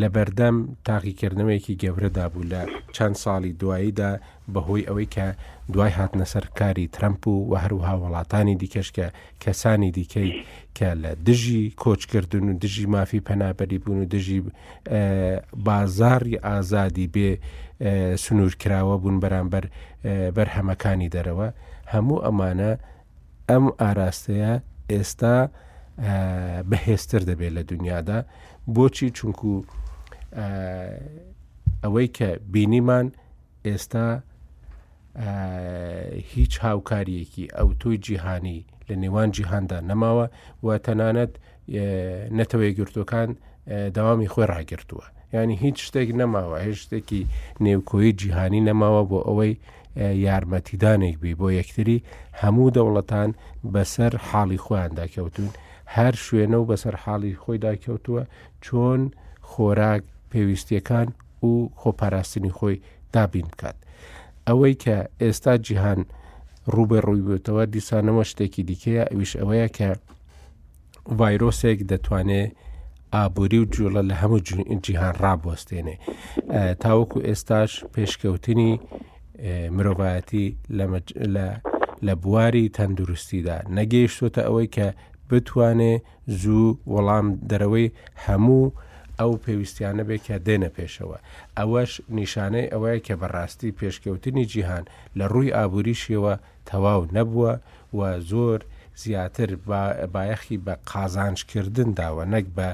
لە بەردەم تاقیکردنەوەیەکی گەورەدا بوو لە چەند ساڵی دواییدا بەهۆی ئەوەی کە دوای هاتنە سەر کاری ترەمپ و و هەروها وڵاتانی دیکەشکە کەسانی دیکەی کە لە دژی کۆچکردن و دژی مافی پەنابەری بوون و دژی بازاری ئازادی بێ سنوور کراوە بوون بەرامبەر بەرهەمەکانی دەرەوە هەموو ئەمانە ئەم ئاراستەیە ئێستا بەهێزتر دەبێت لە دنیادا بۆچی چونکو ئەوەی کە بینیمان ئێستا هیچ هاوکاریەکی ئەو تۆی جیهانی لە نێوان جیهاندا نەماوە و تەنانەت نەتەوەی گرتوەکان داوامی خۆی ڕاگرتووە ینی هیچ شتێک نەماوە هیچ شتێکی نێوکۆی جیهانی نەماوە بۆ ئەوەی یارمەتیدانێک بی بۆ یەکتری هەموو دەوڵەتان بەسەر حاڵی خۆیاندا کەوتون هەر شوێنە و بەسەر حاڵی خۆیدا کەوتووە چۆن خۆراک پێویستیەکان و خۆپاراستنی خۆی دابین بکات ئەوەی کە ئێستا جیهان ڕوبەر ڕووی بێتەوە دیسانەوە شتێکی دیکەیە ئەویش ئەوەیە کە ڤایرۆسێک دەتوانێت ئابووری و جوڵە لە هەموو جیهان ڕابوەستێنێ تاوەکو ئێستاش پێشکەوتنی مرۆڤایەتی لە بواری تەندروستیدا نەگەیشتوتە ئەوەی کە بتوانێ زوو وەڵام دەرەوەی هەموو ئەو پێویستیانە بێت کە دێنە پێشەوە، ئەوەش نیشانەی ئەوەیە کە بەڕاستی پێشکەوتنی جیهان لە ڕووی ئابووریشیەوە تەواو نەبووە و زۆر زیاتر بایەخی بە قازانجکردن داوە نەک بە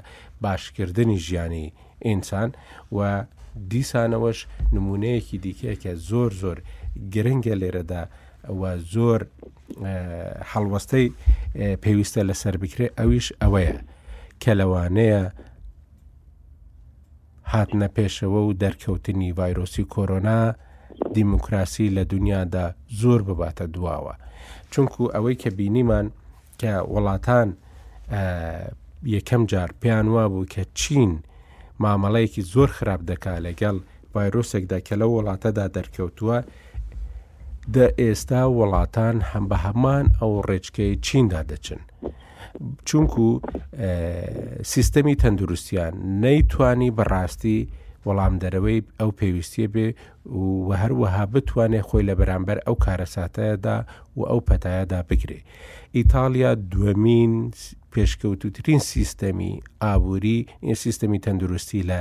باشکردنی ژیانی ئینسان و دیسانەوەش نموونەیەکی دیکەیە کە زۆر زۆر گرنگە لێرەدا و زۆر. هەڵوەستەی پێویستە لەسەر بکرێت ئەویش ئەوەیە کە لەوانەیە هاتنە پێشەوە و دەرکەوتنی ڤایرۆسی کۆرۆنا دیموکراسی لە دنیادا زۆر بباتە دواوە چونکو ئەوەی کە بینیمان کە وڵاتان یەکەم جار پێیان وابوو کە چین مامەڵەیەکی زۆر خراپ دەکا لەگەڵ ڤایرۆسێکدا کە لەو وڵاتەدا دەرکەوتووە، دە ئێستا وڵاتان هەم بە هەمان ئەو ڕێچکەی چیندا دەچن. چونکو سیستەمی تەندروستیان نەیتوانی بەڕاستی وەڵام دەرەوەی ئەو پێویستیە بێ و هەروەها بتوانێت خۆی لە بەرامبەر ئەو کارەساتەدا و ئەو پەتایەدا بگرێ. ئیتالیا دومین پێشکەوتوترین سیستەمی ئابووری سیستەمی تەندروستی لە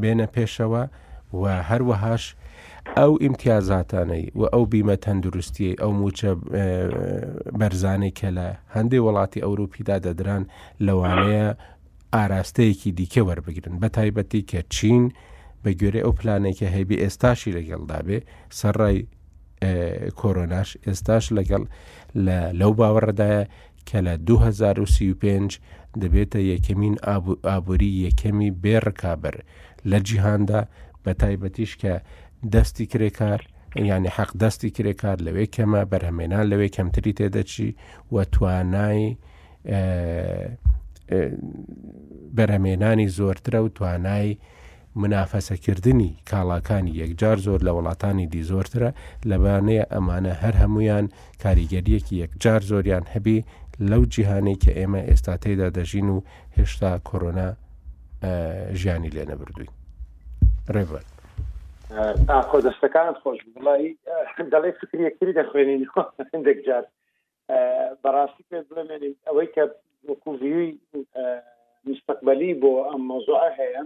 بێنە پێشەوە و هەروەهاش ئەو ئیمتیازاتانەی و ئەو بیمە تەندروستیەی ئەو موچە بەرزانەی کە لە هەندێک وڵاتی ئەوروپیدا دەدران لەوانەیە ئاراستەیەکی دیکە وەربگرن بە تایبەتی کە چین بە گوێرە ئەو پلانێکە هەیبی ئێستاشی لەگەڵدا بێ سەرڕای کۆرۆناش ئێستاش لەگەڵ لەو باوەڕدایە کە لە دوو هەزار و سی و پێنج دەبێتە یەکەمین ئابووری یەکەمی بێ ڕکابەر لە جیهاندا، بە تایبەتیش کە دەستی کرێکار، یانی حەق دەستی کرێکار لەوێ کەمە، بەرهەمێنان لەوێ کەمتری تێدەچی و توانای بەرهەمێنانی زۆرترە و توانای منافەسەکردنی کاڵاکانی یەکجار زۆر لە وڵاتانی دی زۆرترە، لەوانەیە ئەمانە هەر هەموویان کاریگەرییەکی یەکجار زۆریان هەبێ لەو جیهانەی کە ئێمە ئێستا تێدا دەژین و هێشتا کۆرۆنا ژیانی لێ نەبردووین. ڕێبەر. ئاخۆ دەستەکانت خۆش بڵی دەڵێ فکرێکتری دەخوێنین هەندێک جار بەڕاستی پێت بڵێ مێری ئەوەی کە وەکوڤوی مستقبلی بۆ ئەم مۆزۆع هەیە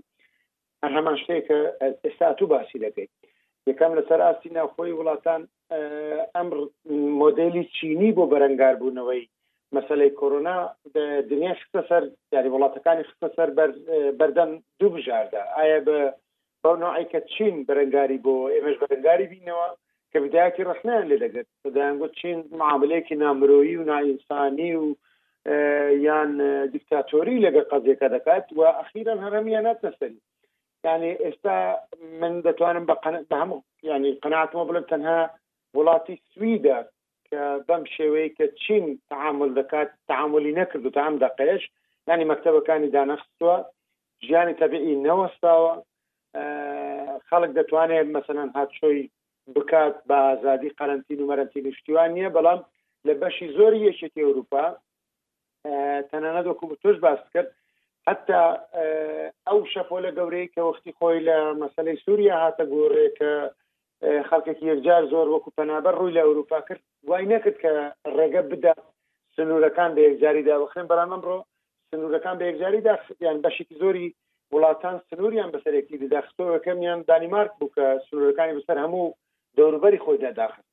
هەر هەمان شتێکە ئێستا تو باسی دەکەیت یەکەم لەسەر ئاستی ناوخۆی وڵاتان ئەم مۆدلی چینی بۆ بەرەنگاربوونەوەی مەسلەی کۆرۆنا دنیا خستە سەر یاری وڵاتەکانی خستە سەر بەردەم دوو بژاردا ئایا بە بەو نوعەی کە چین بەرەنگاری بۆ ئێمەش بەرەنگاری بینەوە کە بدایەتی ڕخنەیان لێ دەگرت دەیانگوت چین معاملەیەکی نامرۆیی و نائینسانی و یان دیکتاتۆری لەگە قەزیەکە دەکات و ئەخیران هەرمیان ناتە سەری یعنی ئێستا من دەتوانم بە هەم ینی قەناتمە بڵێن تەنها وڵاتی سویدە کە بەم شێوەیەی کە چین تەعامول دەکات تەعامولی نەکردو تا ئەم دەقەیەش یانی مەکتەبەکانی دانەخستوە ژیانی تەبیعی نەوەستاوە خەڵک دەتوانێت مەسەلەن هاتشۆی بکات بە ئازادی قەرەنتین و مەرەنتین و شتیوان نییە بەڵام لە بەشی زۆری یەکێتی ئەوروپا تەنانەت وەکو تۆش باست کرد حتا ئەو شەپۆلە گەورەی کە وەختی خۆی لە مەسلەی سووریا هاتە گۆڕێ کە خەڵکێکی یەکجار زۆر وەکو پەنابەر ڕووی لە ئەوروپا کرد وای نەکرد کە ڕێگە بدات سنوورەکان بە یەکجاری دابخرێن بەڵام ئەمڕۆ سنوورەکان بە یەکجاری دایان بەشێکی زۆری وڵاتان سنووریان بەسەرێکی دداخستەوەکەمیان دانیمارک بوو کە سنوورەکانی بەسەر هەموو دەوروبەری خۆیدا داخست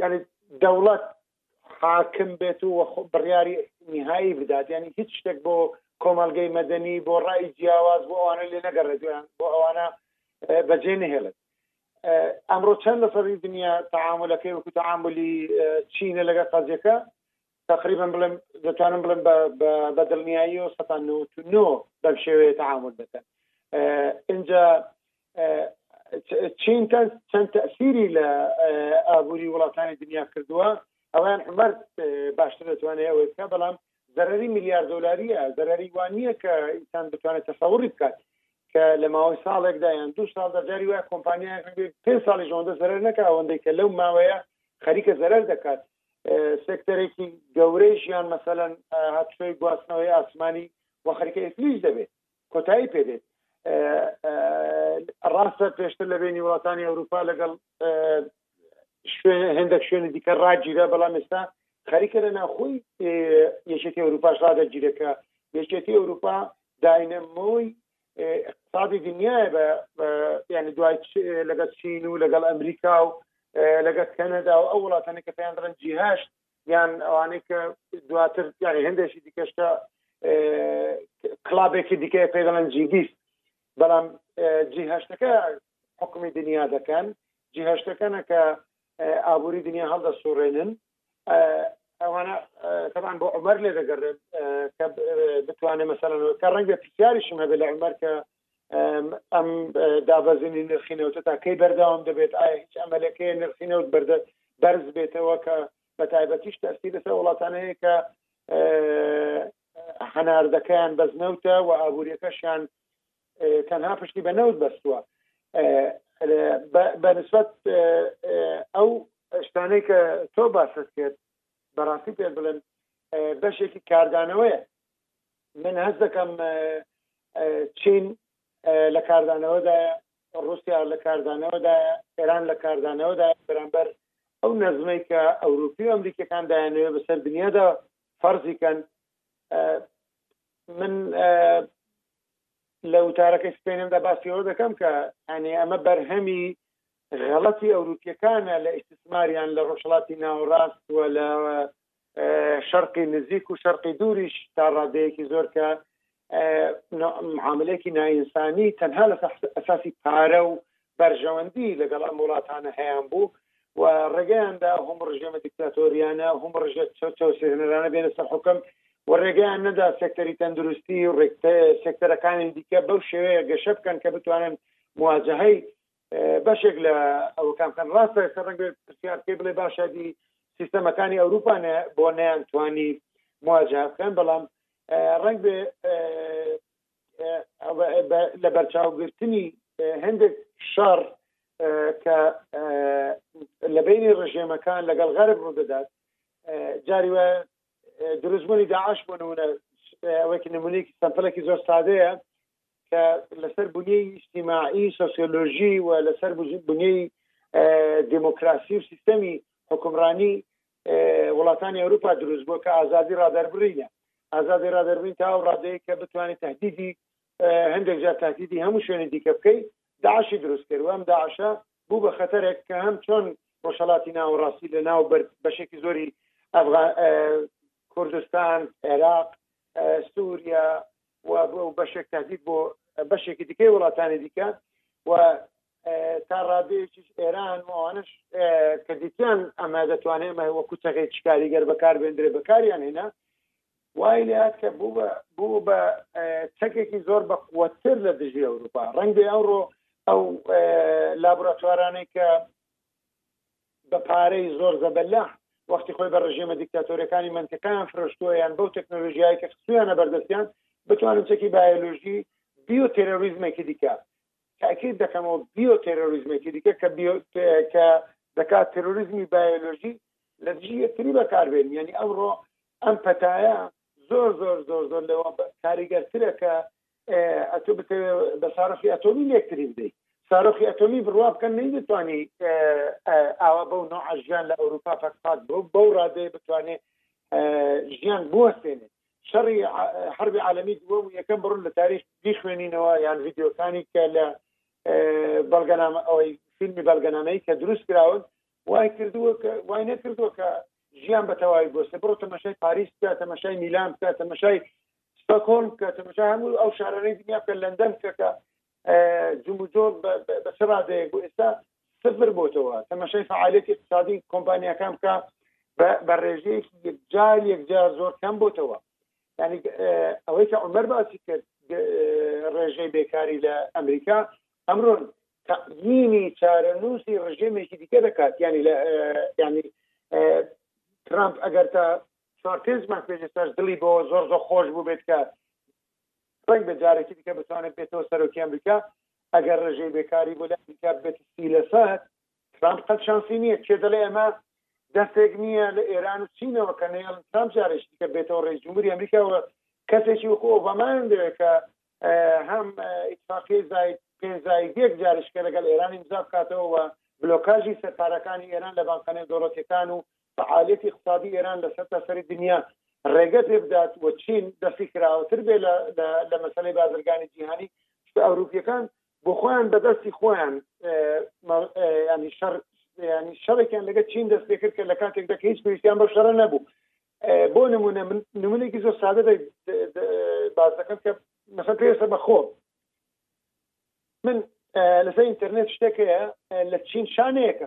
یعنی دەوڵەت حاکم بێت و بڕیاری نهایی بدات ینی هیچ شتێک بۆ کۆمەلگەی مەدەنی بۆ ڕای جیاواز بۆ ئەوانە لێ نەگەڕێت بۆ ئەوانە بەجێ نهێڵێت ئەمڕۆ چەند لە سەری دنیا تعاملەکەی وەکو تعاملی چینە لەگە قەزیەکە تەقریبەن بڵێم دەتوانم بڵێم بە دڵنیاییەوە سەتان نەوەت و نۆ بەم شێوەیە تەعامول دەکەن ئینجا چین چەند تەسیری لە ئابووری وڵاتانی دنیا کردووە ئەویان عمەر باشتر دەتوانێت ئەوەی بکە بەڵام زەرری میلیارد دلاریە زەرری وانە کە ئینسان بتوانێت تەسەوری بکات کە لە ماوەی ساڵێکدا یان دو ساڵ دەجاری وای کۆمپانیای پێ ساڵی ژۆندە زەرەر نەکە ئەوەندەی کە لەو ماوەیە خەریکە زەرەر دەکات سێکتەرێکی گەورەی ژیان مەسەەن هاتفەی گواستنەوەی ئاسمانی وە خەریکە ئیفلیج دەبێت کۆتایی پێدێت ڕاستە پێشتر لە بینی وڵاتانی ئەوروپا لەگەڵ شوێن هەندێک شوێنی دیکە ڕاگیرە بەڵام ئێستا خەریکە لە ناخۆی یەکێتی ئەوروپاش ڕادەگیرەکە یەکێتی ئەوروپا داینەمۆی ئقتسادی دنیاە بە ینی دوای لەگەڵ چین و لەگەڵ ئەمریکا و لەگەڵ کەنەدا و ئەو وڵاتانی کە پێیان دەڵێن جیهشت یان ئەوانەی کە دواتر یانی هەندێکی دیکەشکە کلابێکی دیکە پێ دەڵێن جیبیست بەڵام جیهشتەکە حکومی دنیا دەکەن جیهشتەکەنە کە ئابووری دنیا هەڵدە سوڕێنن ئەوانە تەبان بۆ عمر لێ دەگەڕێن کە بتوانێت مەسەرەن کە ڕەنگە پرسیاریشم هەبێ لە عمر کە ئەم دابەزینی نرخی نەوتە تاکەی بەردەوام دەبێت ئایا هیچ ئەمەلەکەی نرخی نەوت بەردە بەرز بێتەوە کە بە تایبەتیش تەسی لەسەر وڵاتانەیە کە هەناردەکەیان بەزنەوتە و ئابوووریەکەشیان تەنها پشتی بە نەوت بەستووە بەنسبت ئەو شتانەی کە تۆ باست کرد بەڕاستی پێ بڵێن بەشێکی کاردانەوەیە من هەست دەکەم چین لە کاردانەوەدایە رووسیا لە کاردانەوەدایە ئێران لە کاردانەوەدا بەرامبەر ئەو نەزمەی کە ئەوروپی و ئەمریکەکان دایانەوێ بەسەر دنیادا فەرزیکەن من لە وتارەکەی سپێنمدا باسی ئەوە دەکەم کە ئەنێ ئەمە بەرهەمی غەڵەتی ئەوروپیەکانە لە ئیسسماریان لە ڕۆژهڵاتی ناوەڕاست و لە شەرقی نزیک و شەرقی دووریش تا ڕادەیەکی زۆر کە معاملەیەکی نائینسانی تەنها لە ئەساسی پارە و بەرژەوەندی لەگەڵ ئەم وڵاتانە هەیانبوو و ڕێگەیان دا هۆم ڕژێمە دیکتاتۆریانە هۆم ڕژێت چەوسێنەرانە بێنە سەر حوکم و ڕێگەیان نەدا سێکتەری تەندروستی و ڕێکتە سێکتەرەکانی دیکە بەو شێوەیە گەشە بکەن کە بتوانن مواجهەی بەشێک لە ئەوکان بکەن ڕاستە کە ڕەنگ پرسیار پێ بڵێ باشادی سیستەمەکانی ئەوروپا بۆ نەیان توانی مواجه بکەن بەڵام ڕنگ بێ لە بەرچاوگرتنی هەندێک شەڕ کە لە بینی ڕژێمەکان لەگەڵ غەرب ڕوودەدات جاری وە دروستبوونی داعش بۆ نمونە ئەوەکی نمونێکی سەمپلێکی زۆر سادەیە کە لەسەر بنیەی ئیسیماعی سۆسیۆلۆژی و لەسەر بنیەی دموکراسی و سیستەمی حکومڕانی وڵاتانی ئەوروپا دروست بووە کە ئازادی ڕادەربڕینە ئازادی ڕادەربین تا ئەو ڕادەیە کە بتوانێت تهدیدی هەندێک جار تهدیدی هەموو شوێنی دیکە بکەی داعشی دروست کرد ئەم داعشە بوو بە خەتەرێک کە هەم چۆن ڕۆژهڵاتی ناوەڕاستی لە ناو بەر بەشێکی زۆری ئەفغان کوردستان عێراق سووریا و بەشێک تهدید بۆ بەشێکی دیکەی وڵاتانی دیکە و تا ڕادەیەکیش ئێران و ئەوانش کە دیتیان ئەمە دەتوانێت ئەمە وەکو چەغێکی کاریگەر بەکار بێندرێ بەکاریان هێنا وای لات کە بوو بە بوو بە چەکێکی زۆر بە قوتر لە دژی ئەوروپا ڕەنگێ ئەوڕۆ ئەو لابراتوارانەی کە بە پارەی زۆر زەبەلە وەختی خۆی بە ڕژێمە دیکتاتۆرەکانی منتیقیان فرۆشتووە یان بەو تەکنۆلژیای کە خستویانە بەردەستیان بتوانن چەکی بایۆلۆژی بیو تێرۆریزمێکی دیکە تاکید دەکەمەوە بیۆ تێرۆریزمێکی دیکە کە کە دەکات تێرۆریزمی بایۆلۆژی لە دژی یەکتری بەکاربێن یعنی ئەمڕۆ ئەم پەتایە زۆر زۆر زۆر زۆر لەوە کاریگەرترە کە ئەتو بت بە سارخی ئەتۆمی لەکتری بدەیت سارخی ئەتۆمی بڕوا بکەن نەی دەتوانی ئاوا بەو نوعژیان لە ئەوروپا پەکات بۆ بەو ڕادەیە بتوانێت ژیان بوەستێنێت شەڕی حەربی عالەمی دووەم و یەکەم بڕن لە تاریخ بیخوێنینەوە یان ڤیددیوەکانی کە لە بەڵگەنامە ئەوەی فیلمی بەڵگەنامەی کە دروست کراون وای کردووە کە وای نەکردووە کە ژیان بە تەواوی بۆسێ بڕۆ تەمەشای پاریس بکە تەمەشای میلان بکە تەمەشای ستۆکۆلم بکە تەمەشای هەموو ئەو شارانەی دنیا بکە لەندەن بکە کە جموجۆڵ بە چ ڕادەیەک بۆ ئێستا سفر بۆتەوە تەمەشای فعالێتی اقتصادی کۆمپانیەکان بکە بە ڕێژەیەکی یەکجار یەکجار زۆر کەم بۆتەوە ینی ئەوەی کە عمەر باسی کرد ڕێژەی بێکاری لە ئەمریکا ئەمرۆن تەقیینی چارەنووسی ڕژێمێکی دیکە دەکات ینی لە ینی ترامپ ئەگەر تا چوار پێنج مانگ پێش سەر دڵی بۆ زۆر زۆر خۆش بوو بێت کە ڕەنگە جارێکی دیکە بتوانێت بێتەوە سەرۆکی ئەمریکا ئەگەر ڕێژەی بێکاری بۆ لە ئەمریکا بێت سی لەسەر ترامپ قەت شانسی نییە کێ دەڵێ ئەمە دەستێک نییە لە ئێران و چینەوە کە نێڵ ترامپ جارێکی دیکە بێتەوە ڕێز جمهوری ئەمریکاوە کەسێکی وەکو ئۆبامان دەوێت کە هەم ئیتفاقی زاید پێ زاید یەک جارشکە لەگەڵ ئێرانی امزا بکاتەوە بلۆکاژی سەرپارەکانی ئێران لە بانقەنێ دۆڵەتەکان و فەعالیەتی ئیقتسادی ئێران لە سەرتاسەری دنیا ڕێگە پێ بدات و چین دەستی کراوەتر بێ لە مەسەلەی بازرگانی جیهانی شتە ئەوروپیەکان بۆ خۆیان بە دەستی خۆیان ینی شەڕ ینی شەڕێکیان لەگە چین دەست پێکرد کە لە کاتێک دەکە هیچ پێویستیان بە شەڕە نەبوو بۆ نمونە من نمونێکی زۆر سادە باز دەکەم کە مەسە پێویستە بە خۆ من لەسەر ئینتەرنێت شتێکەیە لە چین شانەیەەکە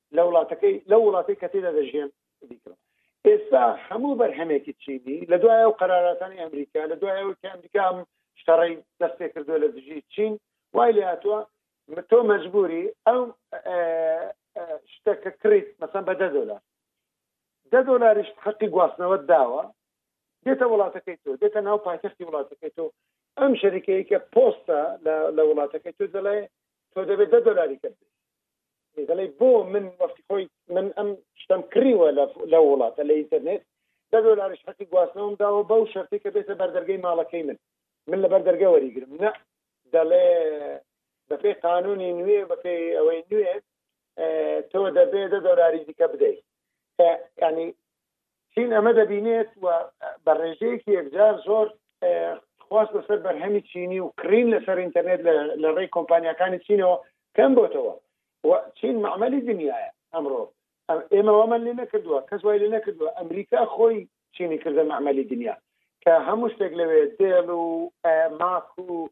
لە وڵاتەکەی لە وڵاتی کە تێدا دەژیان بیکڕن ئێستا هەموو بەرهەمێکی چینی لە دوای و قەراراتانی ئەمریکا لە دوای و کەمریکام شەڕی دەستێ کردو لە دژی چین وای لە هاتووە تۆ مەجبوری ئەو شتەکە کڕیت مەسەن بە دە دلار دە دلاریش حقی گواستنەوە داوە دێتە وڵاتەکەی تۆ دێتە ناو پایتەختی وڵاتەکەی تۆ ئەم شەریکەیە پۆستە لە وڵاتەکەی تۆ دەڵێ تۆ دەبێت دە دلاری کرد دەڵی بۆ من وەختی خۆی من ئەم شتم کڕیوە لە وڵاتە لە ئینتەرنێت دە دۆلارش حەقی گواستنەوەم داوە بەو شەرتی کە بێتە بەردەرگەی ماڵەکەی من من لە بەردەرگە وەریگرم نە دەڵێ بەپێی قانونی نوێ بەپێی ئەوەی نوێ تۆ دەبێ دە دۆلاری دیکە بدەیت ینی چین ئەمە دەبینێت و بە ڕێژەیەکی یەکجار زۆر خواست لەسەر بەرهەمی چینی و کڕین لەسەر ئینتەرنێت لە ڕێی کۆمپانیەکانی چینەوە کەم بۆتەوە چین معمەلی دنیاە ئەمڕۆ ئێمە وامان لێ نەکردووە کەس وای لێ نەکردووە ئەمریکا خۆی چینی کردە معمەلی دنیا کە هەموو شتێک لەوێ دێڵ و ماک و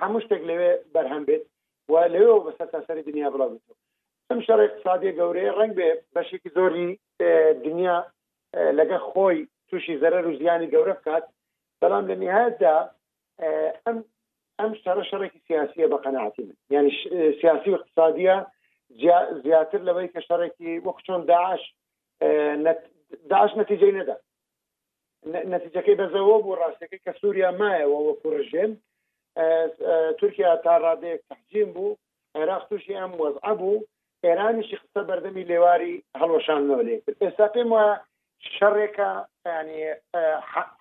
هەموو شتێک لەوێ بەرهەم بێت و لەوێ بەسەر تاسەری دنیا بڵاو بێتەوە ئەم شەڕ اقتصادی گەورەیە ڕنگ بێ بەشێکی زۆری دنیا لەگەر خۆی تووشی زەرەر و زیانی گەورە بکات بەڵام لە نهایتدا ئەم ئەم شەڕە شەڕێکی سیاسیە بە قەنەعاتی من یعنی سیاسی و اقتصادیە زیاتر لەوەی کە شەڕێکی وەک چۆن داعش داعش نەتیجەی نەدا نەتیجەکەی بەزەوە بۆ ڕاستەکەی کە سووریا مایەوە وەکو ڕژێم تورکیا تا ڕادەیەک تەحجیم بوو عێراق تووشی ئەم وەزعە بوو ئێرانیشی خستە بەردەمی لێواری هەڵوەشاندنەوە لێ کرد ئێستا پێم وایە شەڕێکە ینی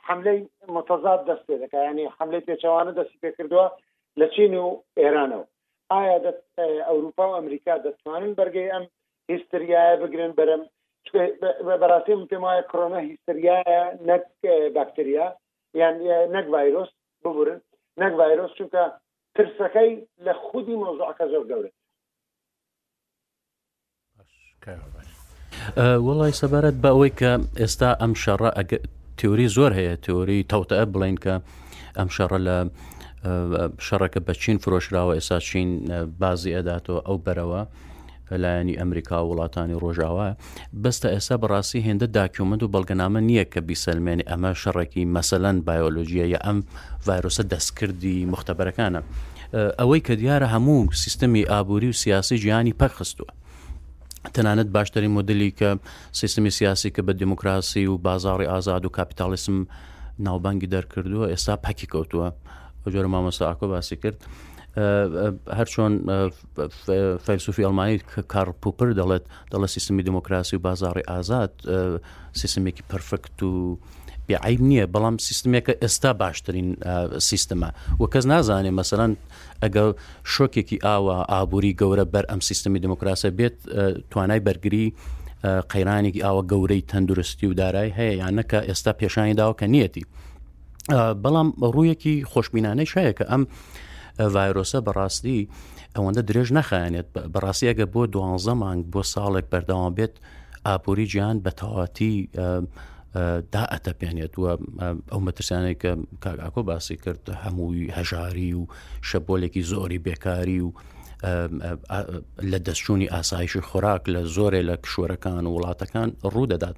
حملەی متەزاد دەست پێ دەکە ینی حملەی پێچەوانە دەستی پێ کردووە لە چین و ئێرانەوە ئایا ئەوروپا و ئەمریکا دەتوانن بەرگەی ئەم هیستریایە بگرن بەرم بەڕاستی من پێم وایە کڕۆنە هیستریایە نەک باکتریا یان نەک ڤایرۆس ببورن نەک ڤایرۆس چونکە پرسەکەی لە خودی مەوزوعەکە زۆر گەورەترە. وەڵی سەبارەت بە ئەوەی کە ئێستا ئەم شەڕە تیۆری زۆر هەیە تیۆری تەوتە بڵین کە ئەم شەڕە لە شەڕەکە بە چین فرۆشراوە ئێستا چین بازی ئەداتەوە ئەو بەرەوە لایەنی ئەمریکا و وڵاتانی ڕۆژاوا بەس تا ئێستا بەڕاستی هێندە داکیومنت و بەڵگەنامە نییە کە بیسەلمێنی ئەمە شەڕێکی مەسەلەن بایۆلۆژیە یا ئەم ڤایرۆسە دەستکردی مختبەرەکانە ئەوەی کە دیارە هەموو سیستمی ئابووری و سیاسی جیانی پەرخستووە تەنانەت باشتری مدلی کە سیستمی سیاسی کە بە دموکراسی و بازاڕی ئازاد و کاپیتالیسم ناوبانگی دەرکردووە ئێستا پەکی کەوتووە جۆرە مامۆساکۆ باسی کرد هەرچۆن فەیلسوفی ئەڵمانی کاڕڵ پوپر دەڵێت دەڵە سیستمی دموکراسی و بازاڕی ئازاد سیستمێکی پرفکت و بیعیب نییە بەڵام سیستمێکە ئێستا باشترین سیستمە و کەس نازانێ مەسەرەن ئەگە شۆکێکی ئاوە ئابووری گەورە بەر ئەم سیستمی دموکراسە بێت توانای بەرگری قەیرانێکی ئاوە گەورەی تەندروستی و دارای هەیە یانەکە ئێستا پێشانی داوە کە نیەتی بەڵام ڕوویەکی خۆشببینانەی شایە کە ئەم ڤایرۆسە بەڕاستی ئەوەندە درێژ نەخایەنێت بەڕاستی ئەگە بۆ دوانزە مانگ بۆ ساڵێک بەردەوام بێت ئاپۆری جیان بە تەواتی دا ئەتەپێنێت وە ئەو مەترسیانەی کە کاگاکۆ باسی کرد هەمووی هەژاری و شەبۆلێکی زۆری بێکاری و لە دەستچوونی ئاسایشی خۆراک لە زۆرێ لە کشوەرەکان و وڵاتەکان ڕوو دەدات.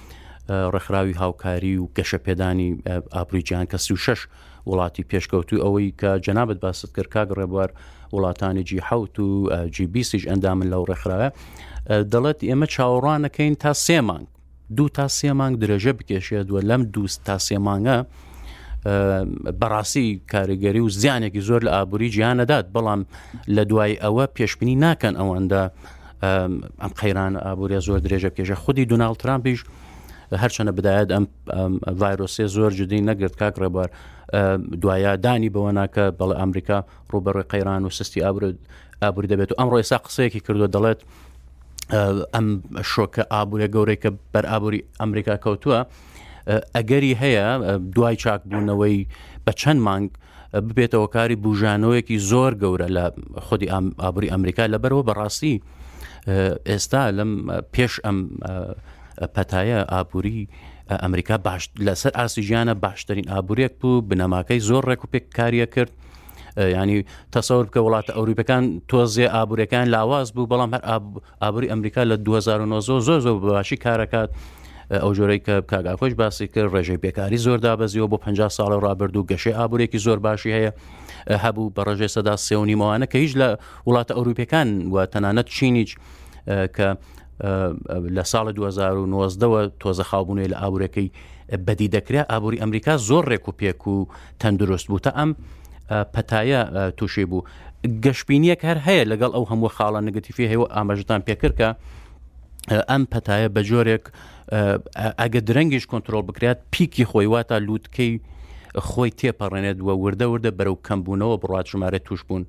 ڕێکخراوی هاوکاری و گەشەپێدانی ئابرووی جیان کە سی و شش وڵاتی پێشکەوتوی ئەوەی کە جەنابەت باست کرد کاک ڕێبوار وڵاتانی جی حوت و جی بیسیش ئەندامن لەو ڕێکخراە دەڵێت ئێمە چاوەڕانەکەین تا سێ مانگ دوو تا سێ مانگ درێژە بکێشێت و لەم دوو تا سێ مانگە بەڕاستی کاریگەری و زیانێکی زۆر لە ئابووری جیانەدات بەڵام لە دوای ئەوە پێشببینی ناکەن ئەوەندە ئەم قەیران ئابووری زۆر درێژە پێشە خودی دوناڵ ترامپیش هەرچەنە بدایەت ئەم ڤایرۆسێ زۆر جدی نەگرت کاک ڕێبوار دوایە دانی بەوە ناکە بەڵ ئەمریکا ڕوبەڕی قەیران و سستی ئابرود ئابووری دەبێت و ئەمڕۆ ئێستا قسەیەکی کردو دەڵێت ئەم شۆکە ئابوورە گەورەی کە بەر ئابووری ئەمریکا کەوتووە ئەگەری هەیە دوای چاکبوونەوەی بە چەند مانگ ببێتەوە کاری بژانەوەیەکی زۆر گەورە لە خودی ئابووری ئەمریکا لەبەرەوە بەڕاستی ئێستا لەم پێش ئەم پەتایە ئابووری ئەمریکا باش لەسەر ئاستی ژیانە باشترین ئابووریەک بوو بنەماکەی زۆر ڕێک و پێککاریە کرد ینی تەسەور بکە وڵاتە ئەوروپەکان تۆزێ ئابوورەکان لاواز بوو بەڵام هەر ئابوری ئەمریکا لە 2009 زۆر زۆر زۆر باشی کارەکات ئەو جۆرەی کە کاک ئاکۆش باسی کرد ڕێژەی پێکاری زۆر دابەزیەوە بۆ 50 ساڵە ڕابردوو گەشەی ئابورێکی زۆر باشی هەیە هەبوو بە ڕێژێ سەدا سێونی ماوانە کە هیچ لە وڵاتە ئەوروپیەکان و تەنانەت چینیج کە لە ساڵی 2009ەوە تۆزە خاوبوونێ لە ئابورەکەی بەدی دەکرێت ئابووری ئەمریکا زۆر ڕێک و پێک و تەندروست بوو تا ئەم پەتایە تووشی بوو گەشببینیەک هەر هەیە لەگەڵ ئەو هەموو خاڵە نگەتیفی هەیە ئاماژتان پێکردکە ئەم پەتایە بە جۆرێک ئەگە درەنگیش کۆنتترۆل بکرات پیکی خۆی واتە لووتکەی خۆی تێپەڕێنێت وە وردە وردە بەرەو کەمبوونەوە بڕات ژمارە توش بوون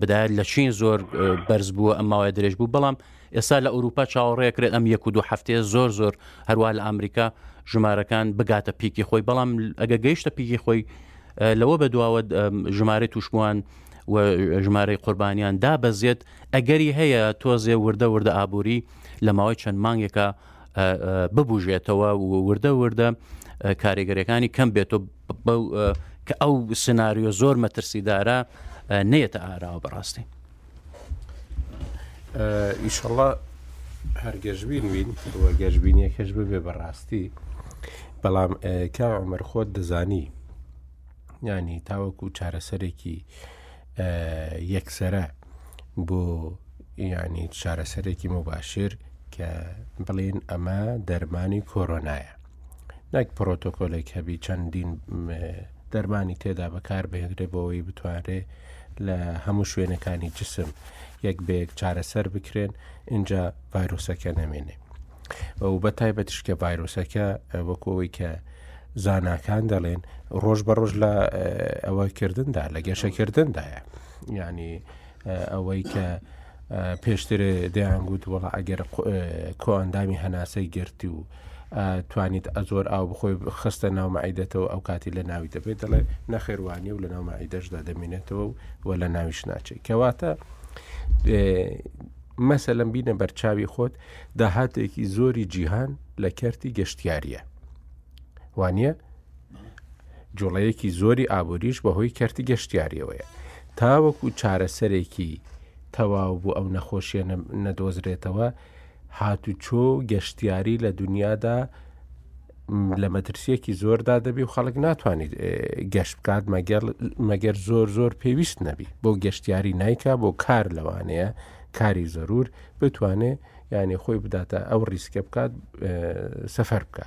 بدایە لە چین زۆر بەرز بووە ئەم ماوەی درێژ بوو بەڵام ئێستا لە ئەوروپا چاوەڕێئەکرێت ئەم یەک و دوو هەفتەیە زۆر زۆر هەروەها لە ئامریکا ژمارەکان بگاتە پیکی خۆی بەڵام ئەگە گەیشتە پیکی خۆی لەوە بەدواوە ژمارەی توشبووان و ژمارەی قوربانیان دابەزێت ئەگەری هەیە تۆزێ وردە وردە ئابووری لە ماوەی چەند مانگێکە ببوژێتەوە وردە وردە کاریگەرەکانی کەم بێت و کە ئەو سناریۆ زۆر مەترسیدارە نێتە ئاراوە بەڕاستی. ئیشەڵە هەرگەشبین وین بووە گەشببینیەکەش ببێ بەڕاستی بەڵام کا ئەمەر خۆت دەزانی ینی تاوەکو چارەسەرێکی یەکسرە بۆ ینی چارەسەرێکی مباشر کە بڵێن ئەمە دەرمانی کۆرۆنایە نەک پرۆتۆکۆلێک هەبی چەندین دەرمانی تێدا بەکار بهێنرێ بۆەوەی بتوانرێ لە هەموو شوێنەکانی جسم یەک بەیەک چارەسەر بکرێن اینجا ڤایرۆسەکە نەمێنێ و بە تایبەتش کە ڤایرۆسەکە وەکەوەی کە زاناکان دەڵێن ڕۆژ بە ڕۆژ لە ئەوەکردندا لە گەشەکردندایە ینی ئەوەی کە پێشتر دەیانگووت وڵا ئەگەر کۆئەندامی هەناسەی گرت و توانیت ئەزۆر ئاو بخۆی خستە ناومەعیدەتەوە ئەو کاتی لە ناوی دەبێت دەڵێ نەخێوانی و لە ناومەعیدەشدا دەمێنێتەوە و لە ناویش ناچێت کەواتە مەسە لەم بینە بەرچاوی خۆت داهاتێکی زۆری جیهان لە کەرتی گەشتیاریە وانە؟ جوڵەیەکی زۆری ئابووریش بەهۆی کەرتی گەشتیاریەوەیە تاوەکو چارەسەرێکی تەواو بوو ئەو نەخۆشیە نەدۆزرێتەوە هاتوچۆ گەشتیاری لە دنیادا لە مەترسیەکی زۆردا دەبی و خەڵک ناتوانیت گەشت بکات مەگەر زۆر زۆر پێویست نەبی بۆ گەشتیاری نیکا بۆ کار لەوانەیە کاری زەرور بتوانێت یانێ خۆی بداتە ئەو ریسکە بکات سەفەر بکە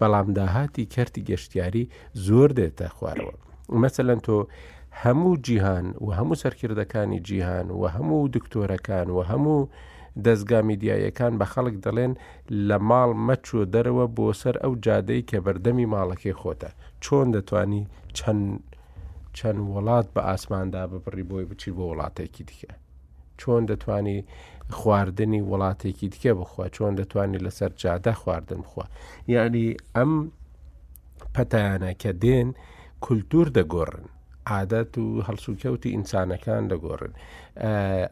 بەڵام داهاتی کەرتی گەشتیاری زۆر دێتە خوارەوە مەسەەن تۆ هەموو جیهان و هەموو سەرکردەکانی جیهان و هەموو دکتۆرەکان و هەموو دەستگا میدیایەکان بە خەڵک دەڵێن لە ماڵ مەچۆ دەرەوە بۆ سەر ئەو جادەی کە بەردەمی ماڵەکەی خۆتە چۆن دەتانی چەند چەند وڵات بە ئاسماندا ببڕی بۆی بچی بۆ وڵاتێکی دیکە چۆن دەتوانی خواردنی وڵاتێکی دیکە بخوا چۆن دەتوانی لەسەر جادە خواردن بخوا یعنی ئەم پەتانە کە دێن کولتور دەگۆڕن عادەت و هەڵسوکەوتی ئینسانەکان دەگۆڕن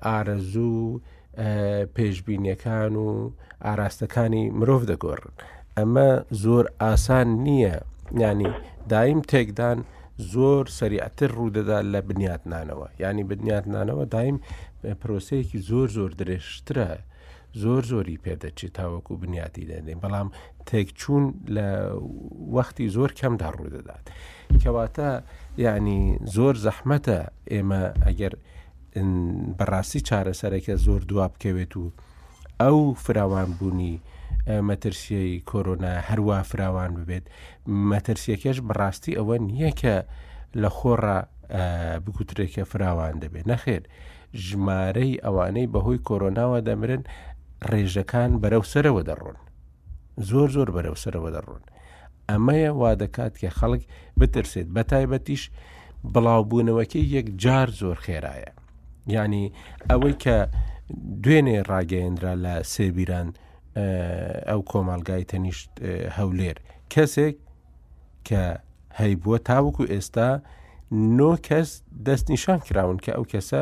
ئارەزوو پێشببینیەکان و ئاراستەکانی مرۆڤ دەگۆڕن ئەمە زۆر ئاسان نییە ینی دایم تێکدان زۆر سەریعتر ڕوودەدا لە بنیاتنانەوە ینی بنیاتنانەوە دایم پرۆسەیەکی زۆر زۆر درێژترە زۆر زۆری پێدەچێت تاوەکو بنیاتی دەێ بەڵام تێکچوون لە وەختی زۆر کەمدا ڕوودەدات کەواتە ینی زۆر زەحمەتە ئێمە ئەگەر بەڕاستی چارەسەرەکە زۆر دوا بکەوێت و ئەو فراوانبوونی مەترسیەی کۆرۆنا هەروە فراوان ببێت مەترسیەکەش بەڕاستی ئەوە نییە کە لە خۆڕا بگوترێکە فراوان دەبێت نەخێر ژمارەی ئەوانەی بەهۆی کۆرۆناوە دەمرن ڕێژەکان بەرەو سەرەوە دەڕۆن زۆر زۆر بەرەو سەرەوە دەڕۆن ئەمەیە وا دەکات کە خەڵک بترسێت بە تایبەتیش بڵاوبوونەوەکەی یەک جار زۆر خێرایە ینی ئەوەی کە دوێنێ ڕاگەیەندرا لە سێبیران ئەو کۆمەلگای تەنیشت هەولێر کەسێک کە هەیبووە تاوەکو ئێستا نۆ کەس دەست نیشان کراون کە ئەو کەسە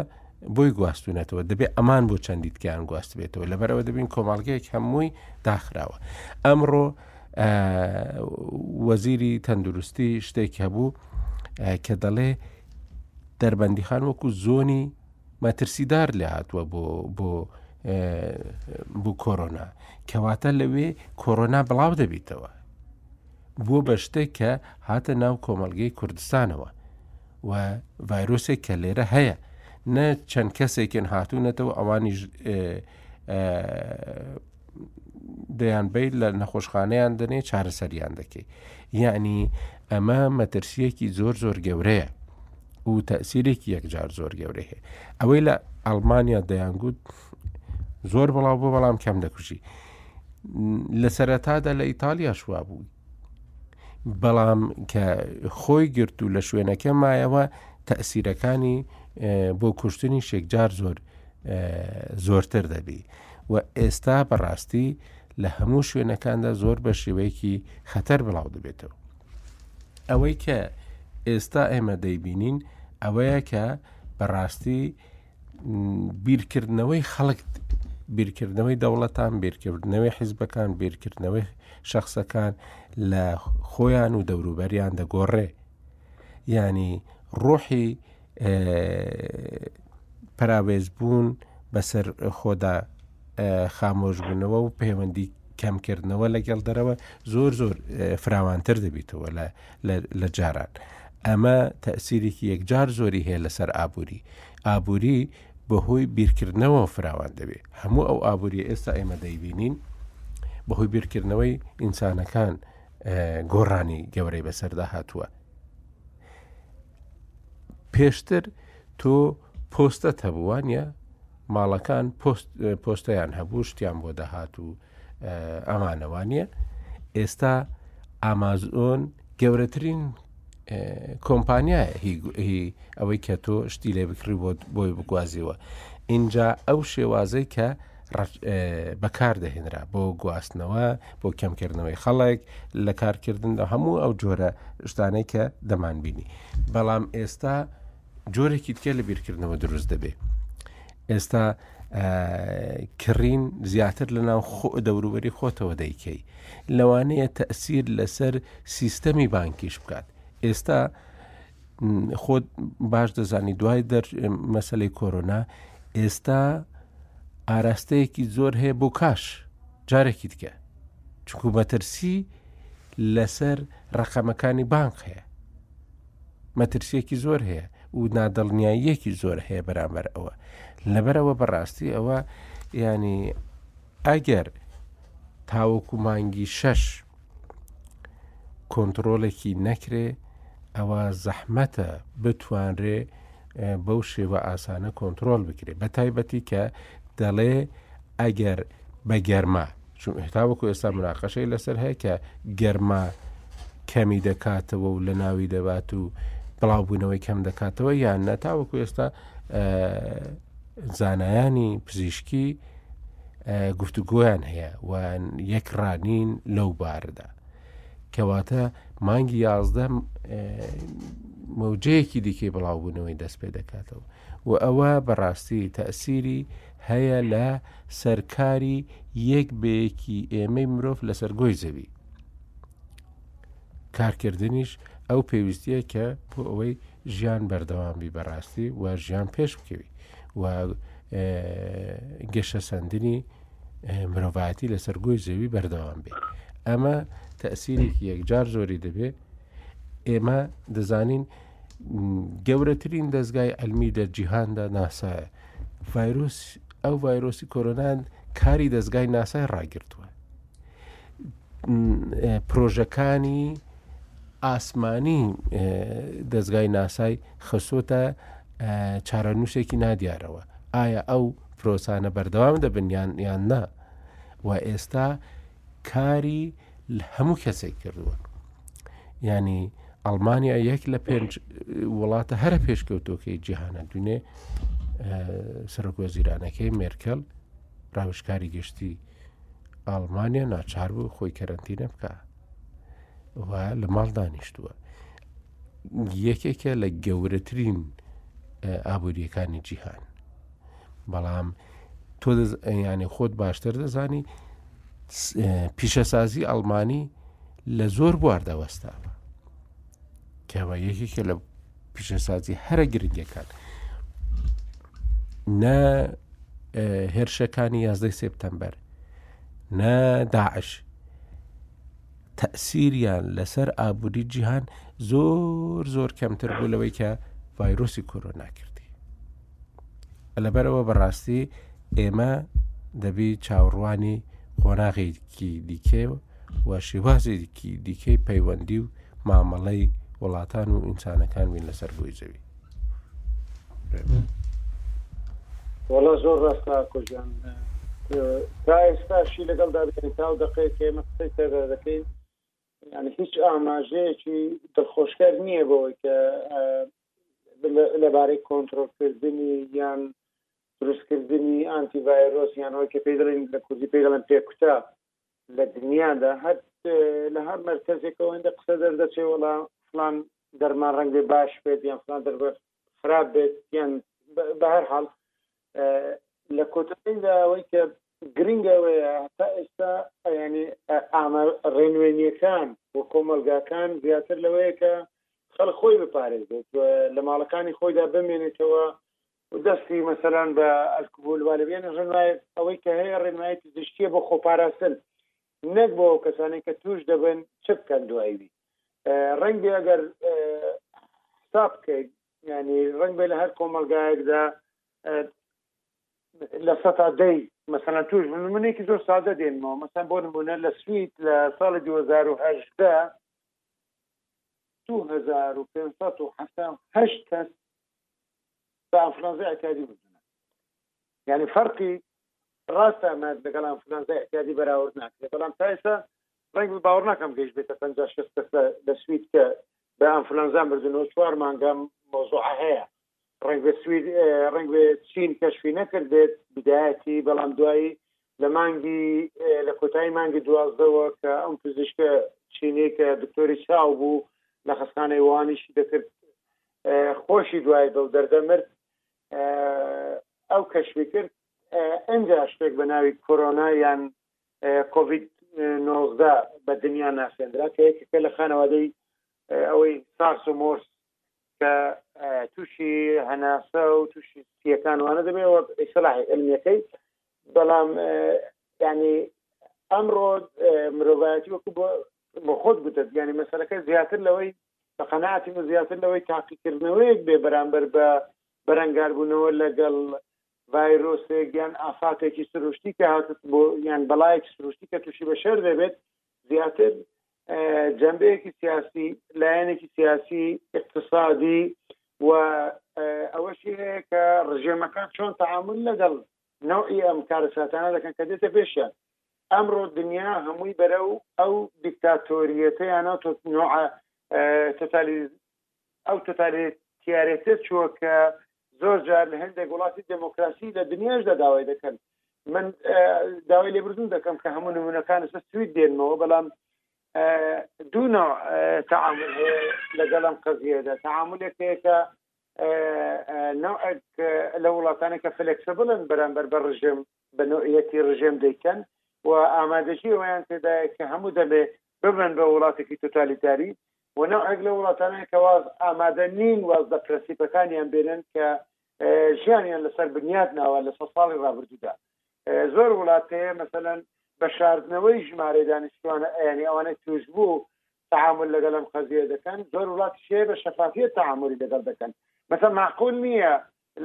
بۆی گواستونەتەوە دەبێت ئەمان بۆ چەندی تکیان گواستبێتەوە لەبەرەوە دەبین کۆمەڵگەیەک هەمووی داخراوە ئەمڕۆ وەزیری تەندروستی شتێک هەبوو کە دەڵێ دەربەندیخان وەکو زۆنی مەترسیدار لێهاتووە بۆ بۆ بۆ کۆرۆنا کەواتە لەوێ کۆرۆنا بڵاو دەبیتەوە بۆ بە شتێک کە هاتە ناو کۆمەلگەی کوردستانەوە و ڤایرۆسێک کە لێرە هەیە نە چەند کەسێکن هاتوونەتەوە ئەوانیش دەیانبەیت لە نەخۆشخانەیان دەنێ چارەسەریان دەکەی یعنی ئەمە مەترسیەکی زۆر زۆر گەورەیە و تەسیرێکی یەکجار زۆر گەورە هەیە ئەوەی لە ئەڵمانیا دەیانگووت زۆر بڵاو بۆ بەڵام کەم دەکوژی لە سەرەتادا لە ئیتالیا شوا بوو بەڵام کە خۆی گرت و لە شوێنەکە مایەوە تەسیرەکانی بۆ کوشتنی شێکجار زۆر زۆرتر دەبی وە ئێستا بەڕاستی لە هەموو شوێنەکاندا زۆر بە شێوەیەکی خەتەر بڵاو دەبێتەوە ئەوەی کە ئێستا ئێمە دەیبینین ئەوەیە کە بەڕاستی بیرکردنەوەی خەڵک بیرکردنەوەی دەوڵەتان بیرکردنەوەی حیزبەکان بیرکردنەوەی شخصەکان لە خۆیان و دەوروبەریان دەگۆڕێ ینی ڕۆحی پەراوێزبوون بەسەر خۆدا خامۆشبوونەوە و پەیوەندی کەمکردنەوە لەگەڵ دەرەوە زۆر زۆر فراوانتر دەبیتەوە لە جاران ئەمە تەسیرێکی یەکجار زۆری هەیە لەسەر ئابووری ئابووری بەهۆی بیرکردنەوە فراوان دەبێت هەموو ئەو ئابووری ئێستا ئێمە دەیبینین بەهۆی بیرکردنەوەی ئینسانەکان گۆڕانی گەورەی بەسەردا هاتووە پێشتر تۆ پۆستەت هەبوو وانە ماڵەکان پۆستیان هەبوو شتیان بۆ دەهات و ئەمانەوانە ئێستا ئامازۆن گەورەترین کۆمپانیا ئەوەی کە تۆ شتی لێ بکڕی بۆت بۆی بگوازیوە اینجا ئەو شێوازەی کە بەکاردەهێنرا بۆ گواستنەوە بۆ کەمکردنەوەی خەڵک لە کارکردن لە هەموو ئەو جۆرە شتانەی کە دەمانبینی بەڵام ئێستا جۆرێکی تکە لە بیرکردنەوە دروست دەبێت ئێستا کڕین زیاتر لە ناو دەوروبەری خۆتەوە دەیکەی لەوانەیە تەسیر لەسەر سیستەمی بانکیش بکات ئێستا خۆت باش دەزانی دوای دەر مەسلەی کۆرۆنا ئێستا ئاراستەیەکی زۆر هەیە بۆ کاش جارێکی دیکە چکو مەترسی لەسەر ڕقەمەکانی بانک هەیە مەترسیەکی زۆر هەیە و نادڵنیاییەکی زۆر هەیە بەرامبەر ئەوە لەبەرەوە بەڕاستی ئەوە ینی ئەگەر تاوەکو مانگی شەش کۆنترۆلێکی نەکرێ ئەوە زەحمەتە بتوانرێ بەو شێوە ئاسانە کۆنتترۆل بکرێت بە تایبەتی کە دەڵێ ئەگەر بە گەرما چون هتاوەکو ئێستا مناقەشەی لەسەر هەیە کە گەرما کەمی دەکاتەوە و لە ناوی دەبات و بڵاوبوونەوەی کەم دەکاتەوە یان نەتاوەکو ئێستا زانایانی پزیشکی گفتوگۆیان هەیە و یەک ڕانین لەو باردا کەواتە مانگی یازدە مەوجەیەکی دیکەی بڵاوبوونەوەی دەست پێ دەکاتەوە و ئەوە بەڕاستی تەسیری هەیە لە سەرکاری یەک بەیەکی ئێمەی مرۆڤ لەسەر گۆی زەوی کارکردنیش ئەو پێویستیە کە بۆ ئەوەی ژیان بەردەوامبی بەڕاستی و ژیان پێش بکەوی و گەشەسەندنی مرۆڤایەتی لەسەر گۆی زەوی بەردەوام بێ ئەمە تەسیرێکی یەکجار زۆری دەبێ ئێمە دەزانین گەورەترین دەستگای ئەلمی دە جیهاندا ناسایە ڤایرۆس ئەو ڤایرۆسی کۆرۆنان کاری دەستگای ناسای ڕاگرتووە پرۆژەکانی ئاسمانی دەزگای ناسای خەسۆتە چارەنووسێکی نادیارەوە ئایا ئەو پرۆسانە بەردەوام دەبنیان یان نا و ئێستا کاری هەموو کەسێک کردووە ینی ئەڵمانیا یەک لە پێنج وڵاتە هەرە پێشکەوتۆکەی جیهانە دونێ سەرۆک وەزیرانەکەی مێرکەل ڕاوشکاری گشتی ئاڵمانیا ناچار بوو خۆی کەرنتینە بکە و لە ماڵ دانیشتووە یەکێکە لە گەورەترین ئابوووریەکانی جیهان بەڵام تۆ ینی خۆت باشتر دەزانی پیشەسازی ئەڵمانی لە زۆر بواردەوەستاوە کەوە یەکێکە لە پیشەسازی هەرە گرنگەکان نە هێرشەکانی یازدەی سپتمبەر نە داعش تەسیریان لەسەر ئابووری جیهان زۆر زۆر کەمتر بوو لەوەی کە ڤایرۆسی کۆرۆنا کردی لەبەرەوە بەڕاستی ئێمە دەبی چاوڕوانی قۆناغێکی دیکێ و شێوازێکی دیکەی پەیوەندی و مامەڵەی وڵاتان و ئینسانەکان وین لەسەر بۆی زەوی وڵە زۆر ڕاستە کۆژیان تا ئێستاشی لەگەڵ دابێنی تاو دەقێ کێمە قسەی تێدا دەکەین ینی هیچ ئاماژەیەکی دڵخۆشکەر نییە بەوەی کە لەبارەی کۆنترۆڵکردنی یان دروستکردنی ئانتی ڤایرۆس یان ئەوەی کە پێی دەڵێن لە کوردی پێی دەڵێن پێکوتە لە دنیادا هەر لە هەر مەرکەزێکەوە هێندە قسە دەردەچێ وەڵا فلان دەرمان ڕەنگ بێ باش بێت یان فلان دەربەر خراپ بێت یان بە هەر حاڵ لە کۆتایی لە ئەوەی کە گرنگ ئەوەیە تا ئێستا یانی ئامار ڕێنوێنیەکان و کۆمەڵگاکان زیاتر لەوەیە کە خەڵک خۆی بپارێزێت و لە ماڵەکانی خۆیدا بمێنێتەوە و دەستی مەسەلەن بە ئەلکهول والە بێنێ ڕێنمای ئەوەی کە هەیە ڕێنمایی پزیشکیە بۆ خۆپاراستن نەک بۆ ئەو کەسانەی کە توش دەبن چ بکەن دوایوی ڕنگ بێ ئەگەر حساب بکەیت ینی ڕنگ بێ لە هەر کۆمەلگایەکدا لە سەتا دەی مەسەلەن توش بن نمونەیەکی زۆر سادە دێنمەوە مەسەن بۆ نمونە لە سوید لە ساڵی 2018 2578 کەس بە ئەنفلانزای ئەتیادی بردنە یعنی فەرقی ڕاستە ئەمە لەگەڵ ئەنفلانزای ئەتیادی بەراورد ناکرێت بەڵام تا ئێستا ڕنگ باوەڕ ناکەم گەیش بێتە 50 کەس لە سوید کە بە ئەنفلانزا مردنەوە چوار مانگەم مۆزوع هەیە ڕەنگبێ سوید ڕەنگبێ چین کەشفی نەکردێت بدایەتی بەڵام دوایی لە مانگی لە کۆتایی مانگی دوازدەوە کە ئەم پزیشکە چینی کە دکتۆری چاو بوو لە خەستخانەی وانیشی دەکرد خۆشی دوای بەو دەردە مرد ئەو کەشفی کرد ئەجا شتێک بە ناوی کۆرۆنا یان کۆVید 19 بە دنیا ناسێنرا کە یەکێکە لە خانەوادەی ئەوەی سارس و مۆرس کە تووشی هەناسە و تووشی سیەکان وانە دەبێت وە ئیسلاحی علمیەکەی بەڵام ینی ئەمڕۆ مرۆڤایەتی وەکو بۆ بۆ خۆت گوتت ینی مەسەرەکە زیاتر لەوەی بە قەنەعاتی من زیاتر لەوەی تاقیکردنەوەیەک بێ بەرامبەر بە بەرەنگاربوونەوە لەگەڵ ڤایرۆسێک یان ئافاتێکی سروشتی کە هاتت بۆ یان بەڵایەکی سروشتی کە تووشی بە شەر دەبێت زیاتر جەمبەیەکی سیاسی لایەنێکی سیاسی اقتصادی و ئەوەشی هەیە کە ڕژێمەکان چۆن تعامل لەگەڵ نەوعی ئەم کارەساتانە دەکەن کە دێتە پێشیان ئەمڕۆ دنیا هەمووی بەرە و ئەو دیکتاتۆریەتەیانە تۆ نوع ئەو تۆتالیتیارێتیە چووە کە زۆر جار لە هەندێک وڵاتی دێمۆکراسی لە دنیاشدا داوای دەکەن. من داوای لێبوردن دەکەم کە هەموو نمونونەکان سە سوید دێنمەوە بەڵام دوو نوع تعامل لەگەڵ ئەم قەزیەدا تعاملێک هەیە کە نوعێک لە وڵاتانێکە فلکسبلن بەرامبەر بە ڕژێم بە نوعەتی ڕژێم دەیکەن و ئامادەجی ئەویان تێدایە کە هەموو دەبێ ببن بە وڵاتێکی توتالیتاری و نەوعێک لەو وڵاتانەیە کە واز ئامادە نین واز لە پرەنسیپەکانیان بێنن کە ژیانیان لەسەر بنیات ناوە لە سەد ساڵی ڕابردوودا زۆر وڵات هەیە مەسەلەن بە شاردنەوەی ژمارەی دانیشتوانە ئەیانی ئەوانەی توشبوو تعامل لەگەڵ ئەم قەزیە دەکەن زۆر وڵاتی شێ بە شەفافیت تعاملی لەگەڵ دەکەن مەسە معقول نییە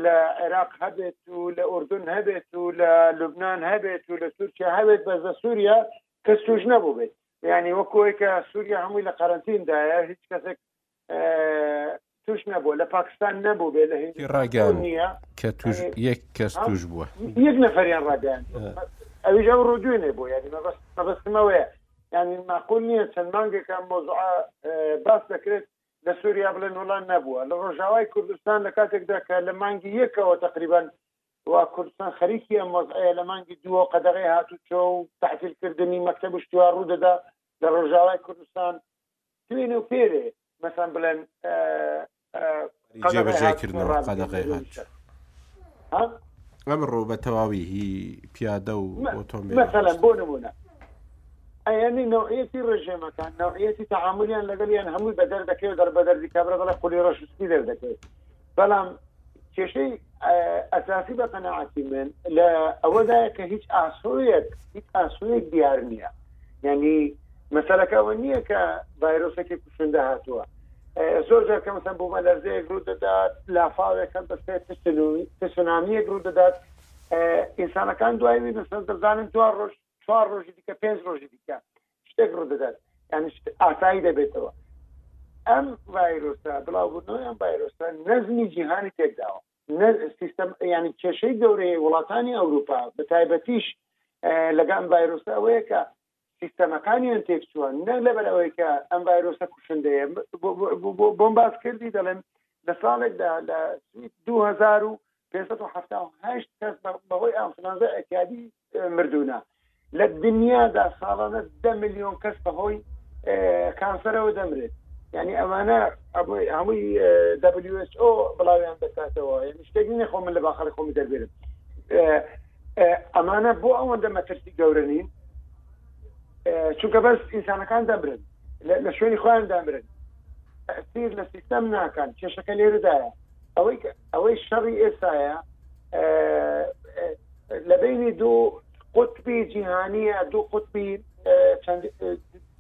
لە عێراق هەبێت و لە ئوردن هەبێت و لە لوبناان هەبێت و لە تورکیا هەبێت بەس لە سووریا کەس توش نەبوو بێت ینی وەکۆی کە سووریا هەمووی لە قەرنتیندایە هیچ کەسێک توش نەبوو لە پاکستان نەبوو بێ لە هندی ڕاگەیان نییە کە توش یەک کەس توش بووە یەک نەفریان ڕاگەیان ئەویش ئەو ڕۆ دوێنێ بۆ یاری مەبەستمەوەیە ینی ماقول نییە چەند مانگێکە مۆزوع باس دەکرێت لە سوریا بڵێن وەڵا نەبووە لە ڕۆژاوای کوردستان لە کاتێکدا کە لە مانگی یەکەوە تقریبان و کوردستان خەریکی ئەم وەزعەیە لە مانگی دووە قەدەغی هاتو چۆ و تحتیلکردنی مەکتب شتیوا ڕوودەدا لە ڕۆژاوای کوردستان توێنێ و پێرێ مەسەن بڵێن قەدەغی هاتو ها ئەمڕۆ بە تەواوی هی پیادە و ئۆتۆمبیل مەسەلەن بۆ نمونە ئەیانی نوعەتی ڕژێمەکان نوعەتی تعاملیان لەگەڵ یان هەمووی بەدەر دەکەێت دەر بە دەردی کابرا بەڵە خولی ڕەشستی دەر دەکەێت بەڵام کێشەی ئەساسی بە قەنەعاتی من لە ئەوەدایە کە هیچ ئاسۆیەک هیچ ئاسۆیەک دیار نییە ینی مەسەلەکەەوە نییە کە ڤایرۆسەکی کوشندە هاتووە زۆر جار کە مەسەن بوومەلەرزەیەک ڕوو دەدات لافاوێک هەر بەسێ تسونامیەک ڕوو دەدات ئینسانەکان دوای وی مەسەن دەزانن دو ڕۆژ چوار ڕۆژی دیکە پێنج ڕۆژی دیکە شتێک ڕوو دەدات یعنی ئاسایی دەبێتەوە ئەم ڤایرۆسە بڵاوبوونەوەی ئەم ڤایرۆسە نەزمی جیهانی تێکداوە سیستم ینی کێشەی گەورەیە وڵاتانی ئەوروپا بە تایبەتیش لەگەم ڤایرۆسە ئەوەیە کە سیستەمەکانیان تێکچووە نەک لەبەر ئەوەی کە ئەم ڤایرۆسە کوشندەیە بۆم باس کردی دەڵێن لە ساڵێکدا لە 2578 کەس بەهۆی ئەنفلانزا ئەتیادی مردوونە لە دنیادا ساڵانە ده میلیۆن کەس بەهۆی کانسەرەوە دەمرێت ینی ئەمانە هەمووی WHO بڵاویان دەکاتەوە شتێک نەخۆ من لە باخەڵی خۆمی دەربێرم ئەمانە بۆ ئەوەندە مەترسی گەورە نین چونکە بەس ئینسانەکان دەمرن لە شوێنی خۆیان دامرن تیر لە سیستەم ناکەن کێشەکە لێرەدایە ئەوەی ئەوەی شەڕی ئێسایە لە بینی دوو قوتبی جیهانیە دوو قوتبی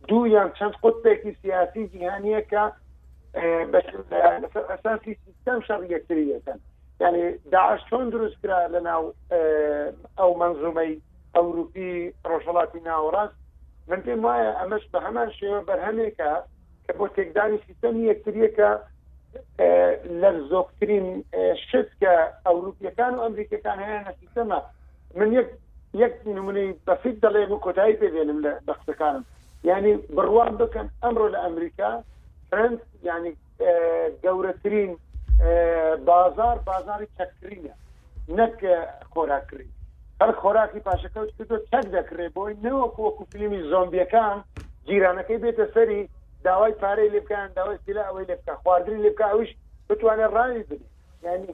دوو یان چەند قوتبێکی سیاسی جیهانیەکە بەسەر ئەساسی سیستەم شەڕ یەکتری یەکەن یعنی داعش چۆن دروست کرا لە ناو ئەو منزومەی ئەوروپی ڕۆژهڵاتی ناوەڕاست من پێم وایە ئەمەش بە هەمان شێوە بەرهەمێکە کە بۆ تێکدانی سیستەمی یەکتریەکە لە زۆکترین شت کە ئەوروپیەکان و ئەمریکەکان هەیە لە سیستەمە من یەک یەک نمونەی بەسیت دەڵێ من کۆتایی پێدێنم لە بەخسەکانم ینی بڕوان بکەن ئەمڕۆ لە ئەمریکا فرند ینی گەورەترین بازار بازاری چەککرینە نەک خۆراککرین هەر خۆراکی پاشەکەوت کردو چەک دەکرێ بۆی نەوەک وەکو فیلمی زۆمبیەکان جیرانەکەی بێتە سەری داوای پارەی لێبکان داوای سیلا ئەوەی لێبکە خواردنی لێبکە ئەوش بتوانێت ڕاوی بن ینی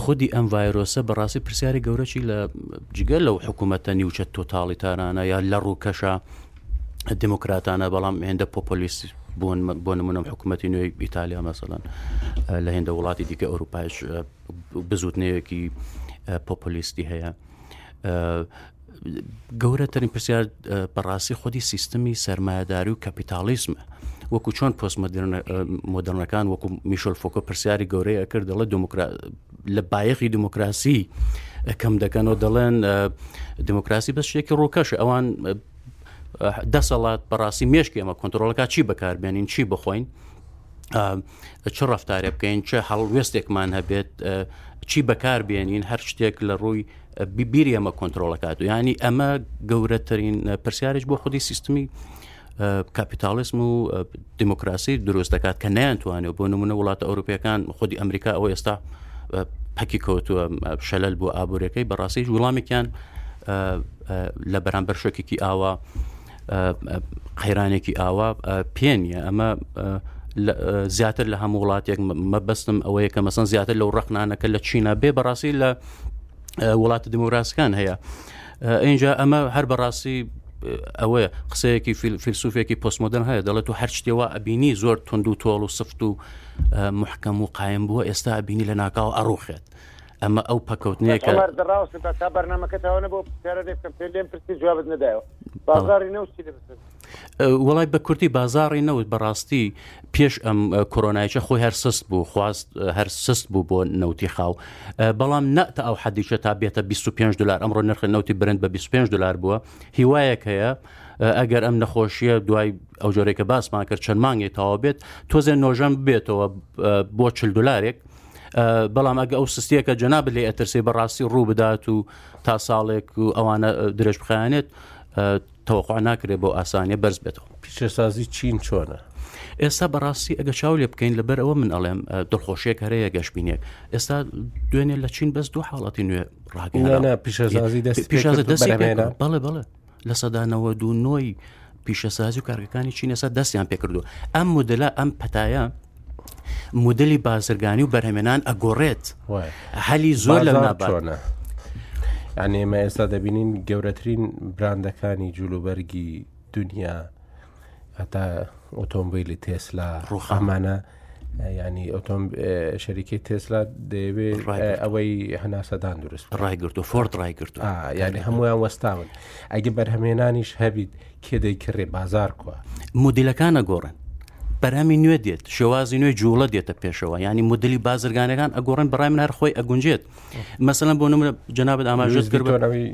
خودی ئەم ڤایرۆسە بەڕاستی پرسیاری گەورەی لە جگە لەو حکوومەتە نیوچە تۆتاالیتارانە یا لە ڕووکەشە دموکراتانە بەڵام هێندە پۆپۆلیست بوون بۆ نمونم حکوومەتتی نوێی ئیتالیا مەسەڵەن لە هێندە وڵاتی دیکە ئەوروپایش بزوتنەیەکی پۆپۆلیستی هەیە گەورەترین پرسیار بەڕاستی خودی سیستمی سەرمایهداری و کەپیتالیسمە وەکو چۆن پۆست مدررنەکان وەکو میشل فۆکە پرسیاری گەورەیە کرد دەڵێ لە بایەخی دموکراسی کەم دەکەنەوە دەڵێن دموکراسی بە شتێکی ڕووکەش ئەوان دەسەڵات بەڕاستی مێشک ئێمە کۆنتترۆلەکە چی بەکاربێنین چی بخۆین چ ڕفتارە بکەین چه هەڵوێستێکمان هەبێت چی بەکار بێنین هەر شتێک لە ڕووی بیری ئەمە کۆنتترۆلەکات و ینی ئەمە گەورەترین پرسیارش بۆ خودی سیستمی کاپیتالسم و دموکراسی دروست دەکات کە نیانتوانێت بۆ نمونە وڵاتە ئەوروپیەکان خودی ئەمریکا ئەو ئێستا پەکی کەوتووە شەلل بۆ ئابوورەکەی بەڕاستیش وڵامێکیان لە بەرامبەر شوکێکی ئاوا قەیرانێکی ئاوا پێ نیە ئەمە زیاتر لە هەموو وڵاتێک مەبەستم ئەوەیە کە مەسن زیاتر لەو ڕخنانەکە لە چینە بێ بەڕاستی لە وڵاتە دموگراسەکان هەیە اینجا ئەمە هەر بەڕاستی ئەوەیە قسەیەکی فیلسوفێکی پۆستمۆدرن هەیە دەڵێت و هەر شتێەوە ئەبینی زۆر تونند و تۆڵ و سفت و محکەم و قایم بووە ئێستا بینی لە ناکاو ئەڕوخێت ئەمە ئەو پەکەوتنێکە هەڵار دەڕاوسن تا تا بەرنمەکە تاوانە بۆ پرسیارە لێ بکەم پێ لێم پرسی جوابت نەدایەوە بازاری نەوتی لێ بسن وڵای بە کوردی بازاری نەوت بەڕاستی پێش ئەم کۆرۆنایچە خۆی هەر سست بوو خواست هەر سست بوو بۆ نەوتی خاو بەڵام نەتە ئەو حەدیچە تا بێتە 25 دلار ئەمڕۆ نرخ نەوتی برند بە 25 دلار بووە هیوایەک هەیە ئەگەر ئەم نەخۆشیە دوای ئەو جۆرێکە باسمان کرد چەند مانگی تاوا بێت تۆزێ نۆژەم بێتەوە بۆ چل دلارێک بەڵام ئەگە ئەو سستیە کە جەناب لێ ئەترسی بەڕاستی ڕوو بدات و تا ساڵێک و ئەوانە درێژ بخانێت تەوەخوا ناکرێت بۆ ئاسانیە بەرز بێتەوە پیشەسازی چین چۆنە ئێستا بەڕاستی ئەگە چاو لێ بکەین لەبەر ئەوە من ئەڵێم دڵخۆشیێک هەرەیە گەشببینێک ئێستا دوێنێ لە چین بەس دوو حاڵەتی نوێ ڕاگەنا پیشەسازی دەست پیشازە دەست بەڵێ بڵێ لە سەدا نەوەد و نۆی پیشەسازی و کارگەکانی چین ئێستا دەستیان پێکردو ئەم مدلە ئەم پەتایە مدلی بازرگانی و بەرهمێنان ئەگۆڕێت هەلی زۆر لە نابارنە. یان ئێمە ئێستا دەبینین گەورەترین براندەکانی جلوبەرگی دنیا هەتا ئۆتۆمبیلی تێسلا ڕوخامانە ینی ئۆتۆم شەریکی تێسلا دەیەوێ ئەوەی هەناسەدان دروست ڕایگررت و فۆرد ڕایگررت ینی هەمویان وەستاون ئەگە بەرهەمێنانیش هەبیت کێ دەیکڕێ بازار کووە مدلەکانە گۆڕن بەرهەمی نوێ دێت شێوازی نوێ جوڵە دێتە پێشەوە ینی مدلی بازرگانەکان ئەگۆڕن بەڕای من هەر خۆی ئەگونجێت مەسەەن بۆ نمرە جەنابەت ئاماژت کرد بەەوەی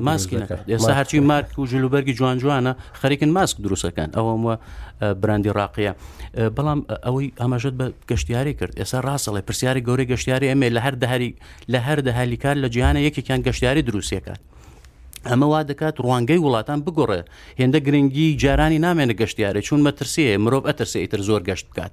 ماسکی نەکرد ئێستا هەرچی مارک و جلوبەرگی جوان جوانە خەریکن ماسک دروستەکان ئەوەمە براندی ڕاقیە بەڵام ئەوەی ئاماژت بە گەشتیاری کرد ئێستا ڕاستەڵێ پرسیاری گەورەی گەشتیاری ئەمێ لە هەر دەهری لە هەر دەهلی کار لە جیانە یەکێکیان گەشتیاری دروستەکان ئەمە وا دەکات ڕوانگەی وڵاتان بگۆڕێ هێندە گرنگی جارانی نامێنە گەشتیارە چون مەترسیە مرۆڤ ئەترسێ ئیتر زۆر گەشت بکات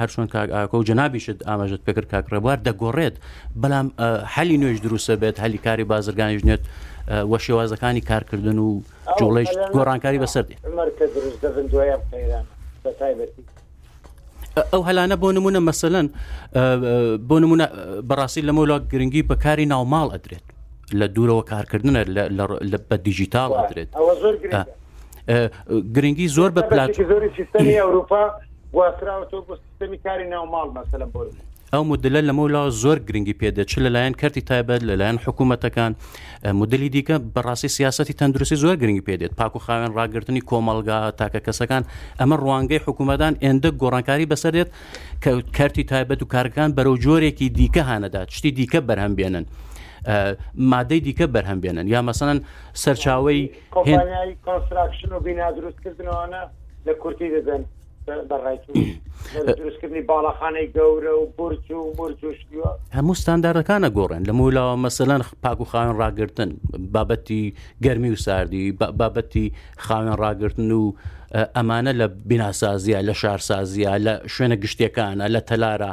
هەرچۆن کاک ئاکۆ و جەنابیشت ئاماژەت پێکرد کاک ڕێبوار دەگۆڕێت بەڵام حەلی نوێش دروستە بێت هەلی کاری بازرگانیش نێت وە شێوازەکانی کارکردن و جوڵێش گۆڕانکاری بەسەر دێت مەرکە دروست دەبن دوای ئەم قەیرانە بە تایبەتی ئەو هەلانە بۆ نمونە مەسەەن بۆ نمونە بەڕاستی لەمە لا گرنگی بەکاری ناوماڵ ئەدرێت لە دوورەوە کارکردنە بە دیجیتال ئەدرێت ئەوە زۆر گرنگی زۆر بە پلاتۆ زۆری سیستەمی ئەوروپا گواستراوەەوە بۆ سیستەمی کاری ناوماڵ مەسەلە بۆ ئەو مدلە لەمە لا زۆر گرنگی پێدە چ لەلایەن کەرتی تایبەت لەلایەن حکوومەتەکان مدلی دیکە بەڕاستی سیاستی تەندروستی زۆر گرنگی پێدێت پاک و خاوێن ڕاگررتنی کۆمەلگا تاکە کەسەکان ئەمە ڕوانگەی حکوومەدان ئێندە گۆڕانکاری بەسەر دێت کە کەرتی تایبەت و کارگەکان بەرەو جۆرێکی دیکە هاانەدات شتی دیکە بەرهەم بێنن. مادەی دیکە بەرهەم بێنن یا مەسەن سەرچاوی کۆمپانیای کۆنستراکشن و بینا دروستکردنەوەە لە کورتی دەدەن بەڕای دروستکردنی باڵەخانەی گەورە و برج و مرج و شیوە هەموو ستانداردەکانە گۆڕێن لە مولاوە مەسەلەن پاک و خاوێن ڕاگرتن بابەتی گەرمی و ساردی بابەتی خاوێن ڕاگرتن و ئەمانە لە بیناسازیە لە شارسازیە لە شوێنە گشتەکانە لە تەلارە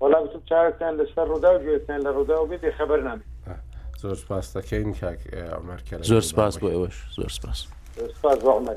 وەڵا گوتم چاوێکتان لەسەر ڕوودا و گوێتان لە ڕوودا و بێ بێخەبەر نابێ زۆر سپاس دەکەین کاک عمر کە زۆر سپاس بۆ ئێوەش زۆر سپاس سپاس بۆ عمر